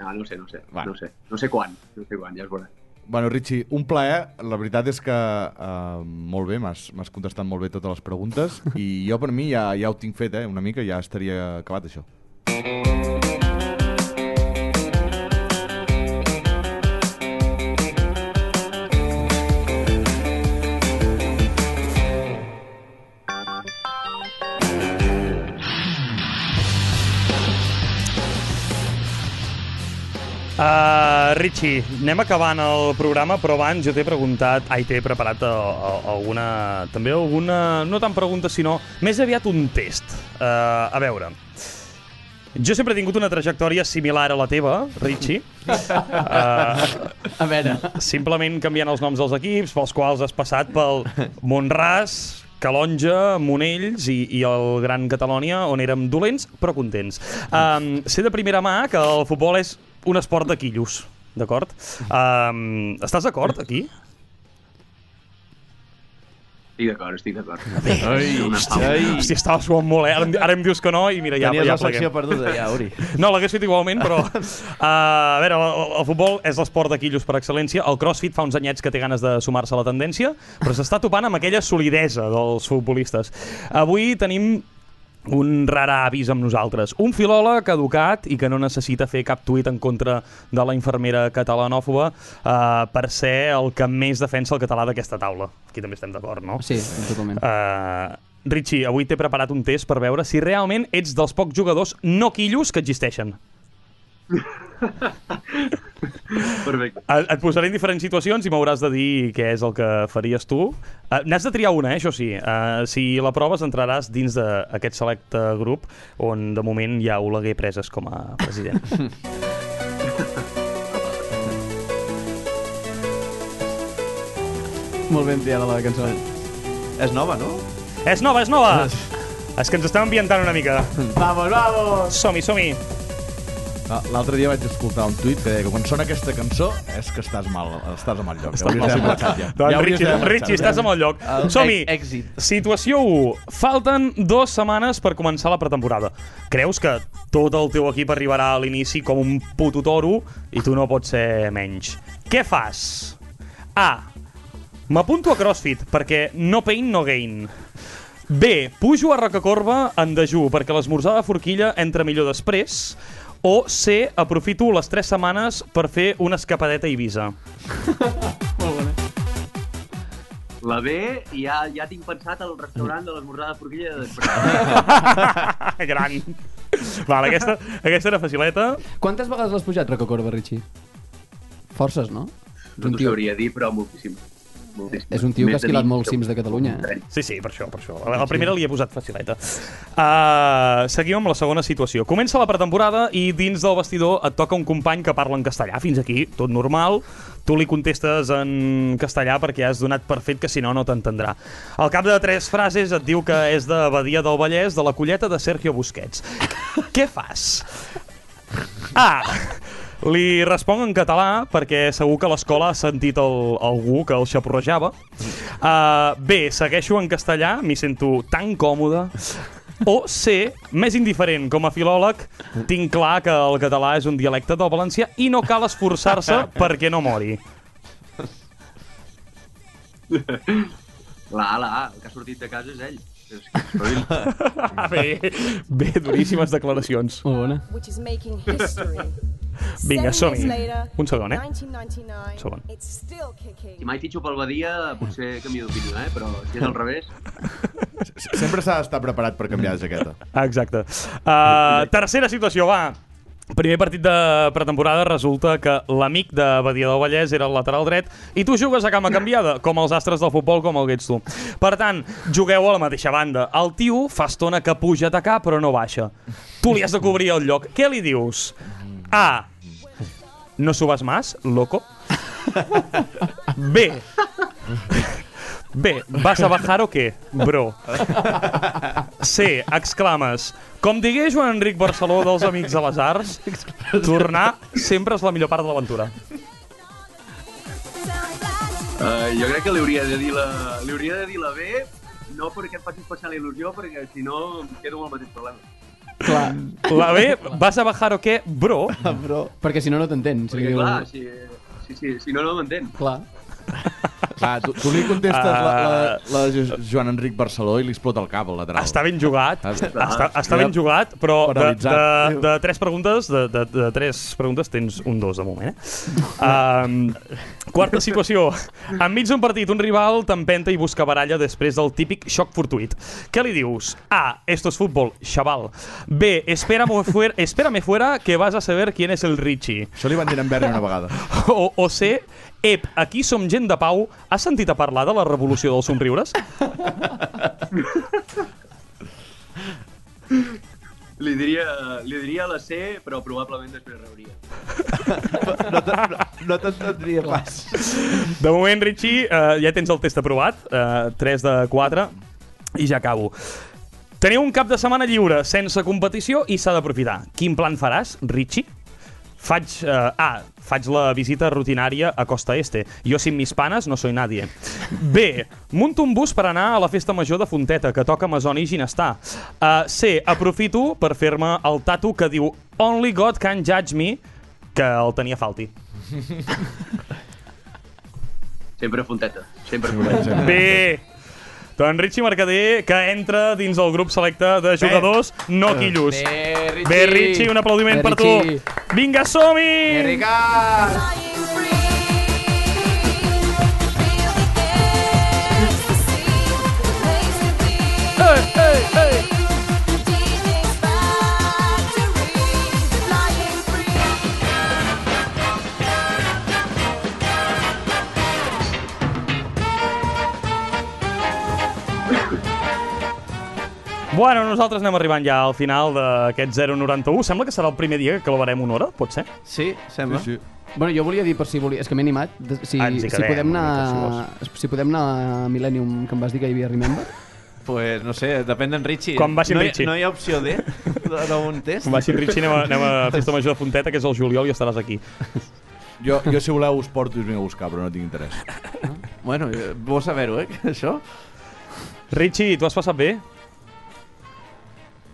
No, no sé, no sé, Va. no sé. No sé quan, no sé quan, ja es veurà. Bueno, Richie, un plaer. La veritat és que uh, molt bé, m'has contestat molt bé totes les preguntes i jo per mi ja, ja ho tinc fet, eh? Una mica ja estaria acabat això. Uh, Richie, anem acabant el programa, però abans jo t'he preguntat, ai, t'he preparat uh, uh, alguna, també alguna, no tan pregunta, sinó més aviat un test. Uh, a veure, jo sempre he tingut una trajectòria similar a la teva, Richie. Uh, A veure, simplement canviant els noms dels equips, pels quals has passat pel Montràs, Calonja, Monells i, i el Gran Catalònia, on érem dolents però contents. Um, sé de primera mà que el futbol és un esport de quillos, d'acord? Um, estàs d'acord aquí? Estic d'acord, estic d'acord. Ai, ai. Hòstia, estava suant molt, eh? Ara, em- ara em dius que no i mira, ja, Tenies ja la secció pleguem. perduda, ja, Uri. No, l'hagués fet igualment, però... Uh, a veure, el, el futbol és l'esport de quillos per excel·lència. El crossfit fa uns anyets que té ganes de sumar-se a la tendència, però s'està topant amb aquella solidesa dels futbolistes. Avui tenim un rara avís amb nosaltres. Un filòleg educat i que no necessita fer cap tuit en contra de la infermera catalanòfoba uh, per ser el que més defensa el català d'aquesta taula. Aquí també estem d'acord, no? sí, totalment. Uh, Richie, avui t'he preparat un test per veure si realment ets dels pocs jugadors no quillos que existeixen. Perfecte. Et et posaré en diferents situacions i m'hauràs de dir què és el que faries tu. Uh, N'has de triar una, eh, això sí. Uh, si la proves entraràs dins d'aquest selecte grup on de moment hi ha Oleguer preses com a president. Molt ben triada la cançó. És nova, no? és nova, és nova! És que ens estem ambientant una mica. Vamos, vamos! Som-hi, som-hi. Ah, L'altre dia vaig escoltar un tuit que deia que quan sona aquesta cançó és que estàs mal, estàs a mal lloc. Hauries d'haver marxat ja. Doncs, Ja hauries Richie. Richie, estàs a mal lloc. El Som-hi. èxit. Situació 1. Falten dues setmanes per començar la pretemporada. Creus que tot el teu equip arribarà a l'inici com un puto toro i tu no pots ser menys. Què fas? A. M'apunto a CrossFit perquè no pain, no gain. B. Pujo a Rocacorba en dejú perquè l'esmorzar de forquilla entra millor després. O C. Aprofito les 3 setmanes per fer una escapadeta a Ibiza. La B, ja, ja tinc pensat al restaurant de l'esmorzar de forquilla de després. Gran. Vale, aquesta, aquesta era facileta. Quantes vegades l'has pujat, Rocacorba, Richie? Forces, no? No un t'ho sabria dir, però moltíssim. És un tio que ha esquilat 20, molts cims de Catalunya. Eh? Sí, sí, per això, per això. A la primera li he posat facileta. Uh, seguim amb la segona situació. Comença la pretemporada i dins del vestidor et toca un company que parla en castellà. Fins aquí, tot normal. Tu li contestes en castellà perquè has donat per fet que si no, no t'entendrà. Al cap de tres frases et diu que és de Badia del Vallès, de la colleta de Sergio Busquets. Què fas? A. Li responc en català perquè segur que a l'escola ha sentit el, algú que el xaporrejava. Uh, B. Segueixo en castellà, m'hi sento tan còmode. O C. Més indiferent, com a filòleg, tinc clar que el català és un dialecte del valencià i no cal esforçar-se perquè no mori. La A, la A, el que ha sortit de casa és ell. Bé, bé, duríssimes declaracions. Molt bona. which is making history. Vinga, som-hi. Un segon, eh? 1999, Segon. It's still kicking. Si mai fitxo pel Badia, potser canvio d'opinió, eh? Però si és al revés... Sempre s'ha d'estar preparat per canviar de jaqueta. Exacte. Uh, tercera situació, va. Primer partit de pretemporada resulta que l'amic de Badia del Vallès era el lateral dret i tu jugues a cama canviada, com els astres del futbol, com el que ets tu. Per tant, jugueu a la mateixa banda. El tio fa estona que puja a atacar però no baixa. Tu li has de cobrir el lloc. Què li dius? A. No subas más, loco. B. B. ¿Vas a bajar o qué, bro? C. Exclames. Com digué Joan Enric Barceló dels Amics de les Arts, tornar sempre és la millor part de l'aventura. Uh, jo crec que li hauria de dir la, li hauria de dir la B, no perquè em faci especial il·lusió, perquè si no em quedo amb el mateix problema. Clar, La B, ¿vas a bajar o qué, bro? perquè si no, no t'entén. Si Perquè, clar, si, si, si, si no, no m'entén. clar. Clar, tu, tu li contestes Ah. la, la, la Jo- Joan Enric Barceló i li explota el cap al lateral. Està ben jugat, Ah, està, està ben jugat, però de, de, de tres preguntes, de, de, de tres preguntes tens un dos de moment, eh? Um, quarta situació. Enmig d'un partit, un rival t'empenta i busca baralla després del típic xoc fortuit. Què li dius? A. Esto es fútbol, chaval. B. Espérame fuera, espérame fuera que vas a saber quién es el Richie. Això li van dir en Berni una vegada. O, o C. Ep, aquí som gent de pau. Has sentit a parlar de la revolució dels somriures? Li diria, li diria la C, però probablement després rebria. No te- no- no t'entendria pas. De moment, Richie, uh, ja tens el test aprovat, uh, 3 de 4, i ja acabo. Teniu un cap de setmana lliure, sense competició, i s'ha d'aprofitar. Quin plan faràs, Richie? Faig, uh, A. Faig la visita rutinària a Costa Este. Jo sin mis panes no soy nadie. B. Munto un bus per anar a la festa major de Fonteta, que toca Masoni i Ginestar. Uh, C. Aprofito per fer-me el tatu que diu Only God can judge me, que el tenia falti. Sempre fonteta. Sempre fonteta. Bé, doncs Richie Mercader, que entra dins el grup selecte de jugadors no quillos. Bé, Richie. Bé, Richie, un aplaudiment Bé, per Richie. tu. Vinga, som-hi! Ricard! Bueno, nosaltres anem arribant ja al final d'aquest 091. Sembla que serà el primer dia que clavarem una hora, pot ser? Sí, sembla. Sí, sí. Bueno, jo volia dir, per si volia... És que m'he animat. de- Si, Ah, hi si, quedem podem una anar, si podem anar a Millennium, que em vas dir que hi havia Remember. Pues no sé, depèn d'en Richie. Quan vagi no, hi- Richie. no hi ha opció D de- d'un test? Com va així, Richie, anem a, anem a Festa Major de Fonteta, que és el juliol, i estaràs aquí. Jo, jo, si voleu, us porto i us vinc a buscar, però no tinc interès. Bueno, eh, bo saber-ho, eh, això. Richie, tu has passat bé?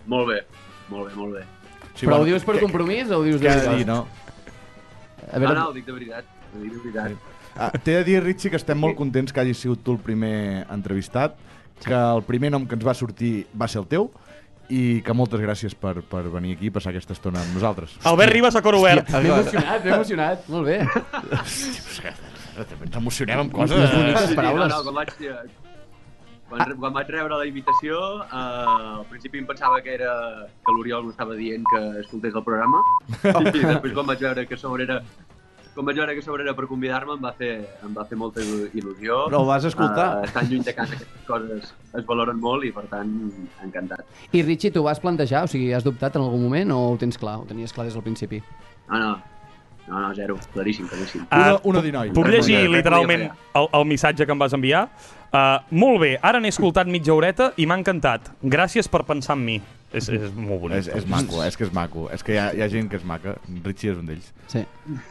Molt bé, molt bé, molt bé. Sí, Però bueno, ho dius per què- compromís o ho dius de de dir, veritat? no? A veure, no, ho dic de veritat. Ho dic de veritat. Uh, T'he de dir, Richie, que estem molt contents que hagis sigut tu el primer entrevistat, que el primer nom que ens va sortir va ser el teu, i que moltes gràcies per, per venir aquí i passar aquesta estona amb nosaltres. Albert Ribas a cor obert. M'he emocionat, m'he emocionat. Molt bé. Ens emocionem amb Les coses... boniques Sí, paraules. No, no, quan vaig, quan, re- quan vaig rebre la invitació, eh, al principi em pensava que era que l'Oriol m'estava dient que escoltés el programa i després quan vaig veure que a sobre era quan vaig veure que a sobre era per convidar-me em va fer, em va fer molta il- il·lusió. Però ho vas escoltar? Uh, estant lluny de casa aquestes coses es valoren molt i per tant encantat. I Richie, tu vas plantejar? O sigui, has dubtat en algun moment o ho tens clar? Ho tenies clar des del principi? No, no, no, no zero, claríssim, claríssim. Ah, Uno, uno di noi. Puc llegir literalment el, el missatge que em vas enviar? Uh, molt bé, ara n'he escoltat mitja horeta i m'ha encantat. Gràcies per pensar en mi. És, és molt bonic. És, és maco, és que és maco. És que hi ha, hi ha gent que és maca. Richie és un d'ells. Sí,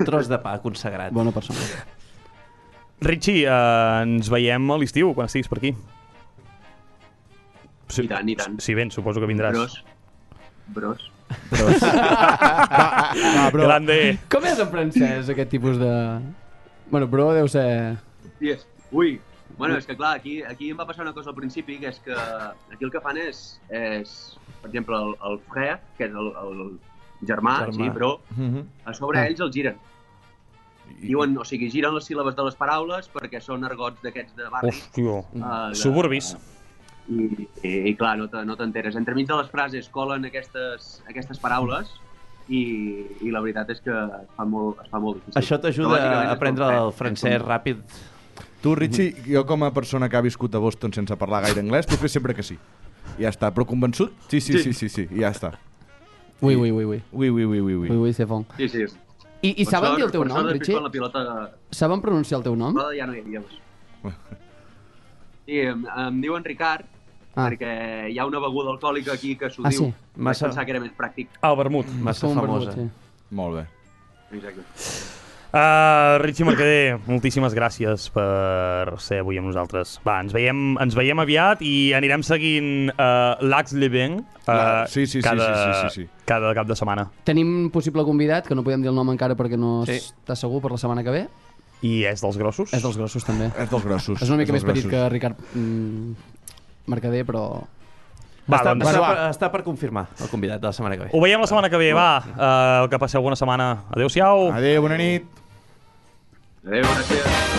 Tros de pa consagrat. bona persona. Richie, uh, ens veiem a l'estiu, quan estiguis per aquí. Sí, I tant, i tant. Si vens, suposo que vindràs. Bros. Bros. Va, va, bro. Grande. Com és en francès, aquest tipus de... Bueno, bro deu ser... Yes. Ui, bueno, és que clar, aquí, aquí em va passar una cosa al principi, que és que aquí el que fan és, és per exemple, el, el frère, que és el, el germà, Germà. sí, però Mhm. a sobre Ah. ells el giren. Diuen, o sigui, giren les síl·labes de les paraules perquè són argots d'aquests de barri. Hòstia. eh, de- Suburbis. I, i, i clar, no te- no t'enteres. Entremig de les frases colen aquestes, aquestes paraules i, i la veritat és que es fa molt, es fa molt difícil. Això t'ajuda a aprendre el francès ràpid. Tu, Richie, jo com a persona que ha viscut a Boston sense parlar gaire anglès, tu fes sempre que sí. Ja està. Però convençut? Sí, sí, sí, sí, sí. I ja està. Ui, ui, ui, ui. Ui, ui, ui, ui, ui. Ui, ui, c'est bon. Sí, sí. I, i Per saben dir el teu nom, Richie? Quan la pilota Saben pronunciar el teu nom? ja no hi ha idiomes. Sí, em, em diuen Ricard, Ah. perquè hi ha una beguda alcohòlica aquí que s'ho Ah, diu. sí? Vaig Massa- pensar que era més pràctic. El vermut. Massa famosa. vermut, Molt bé. Exacte. Uh, Richie Mercader, moltíssimes gràcies per ser avui amb nosaltres. Va, ens veiem, ens veiem aviat i anirem seguint uh, l'Ax Leven uh, La- sí, sí, sí, cada, sí, sí, sí, sí. cada cap de setmana. Tenim un possible convidat, que no podem dir el nom encara perquè no Sí. està segur per la setmana que ve. I és dels grossos? És dels grossos, també. És dels grossos. És una mica dels més petit grossos. que Ricard mm, Mercader, però... Va, està, doncs, està, va. per, està per confirmar el convidat de la setmana que ve. ho veiem la setmana que ve, va. Uh, que passeu bona setmana. Adéu-siau. Adéu, bona nit. Adéu, gràcies.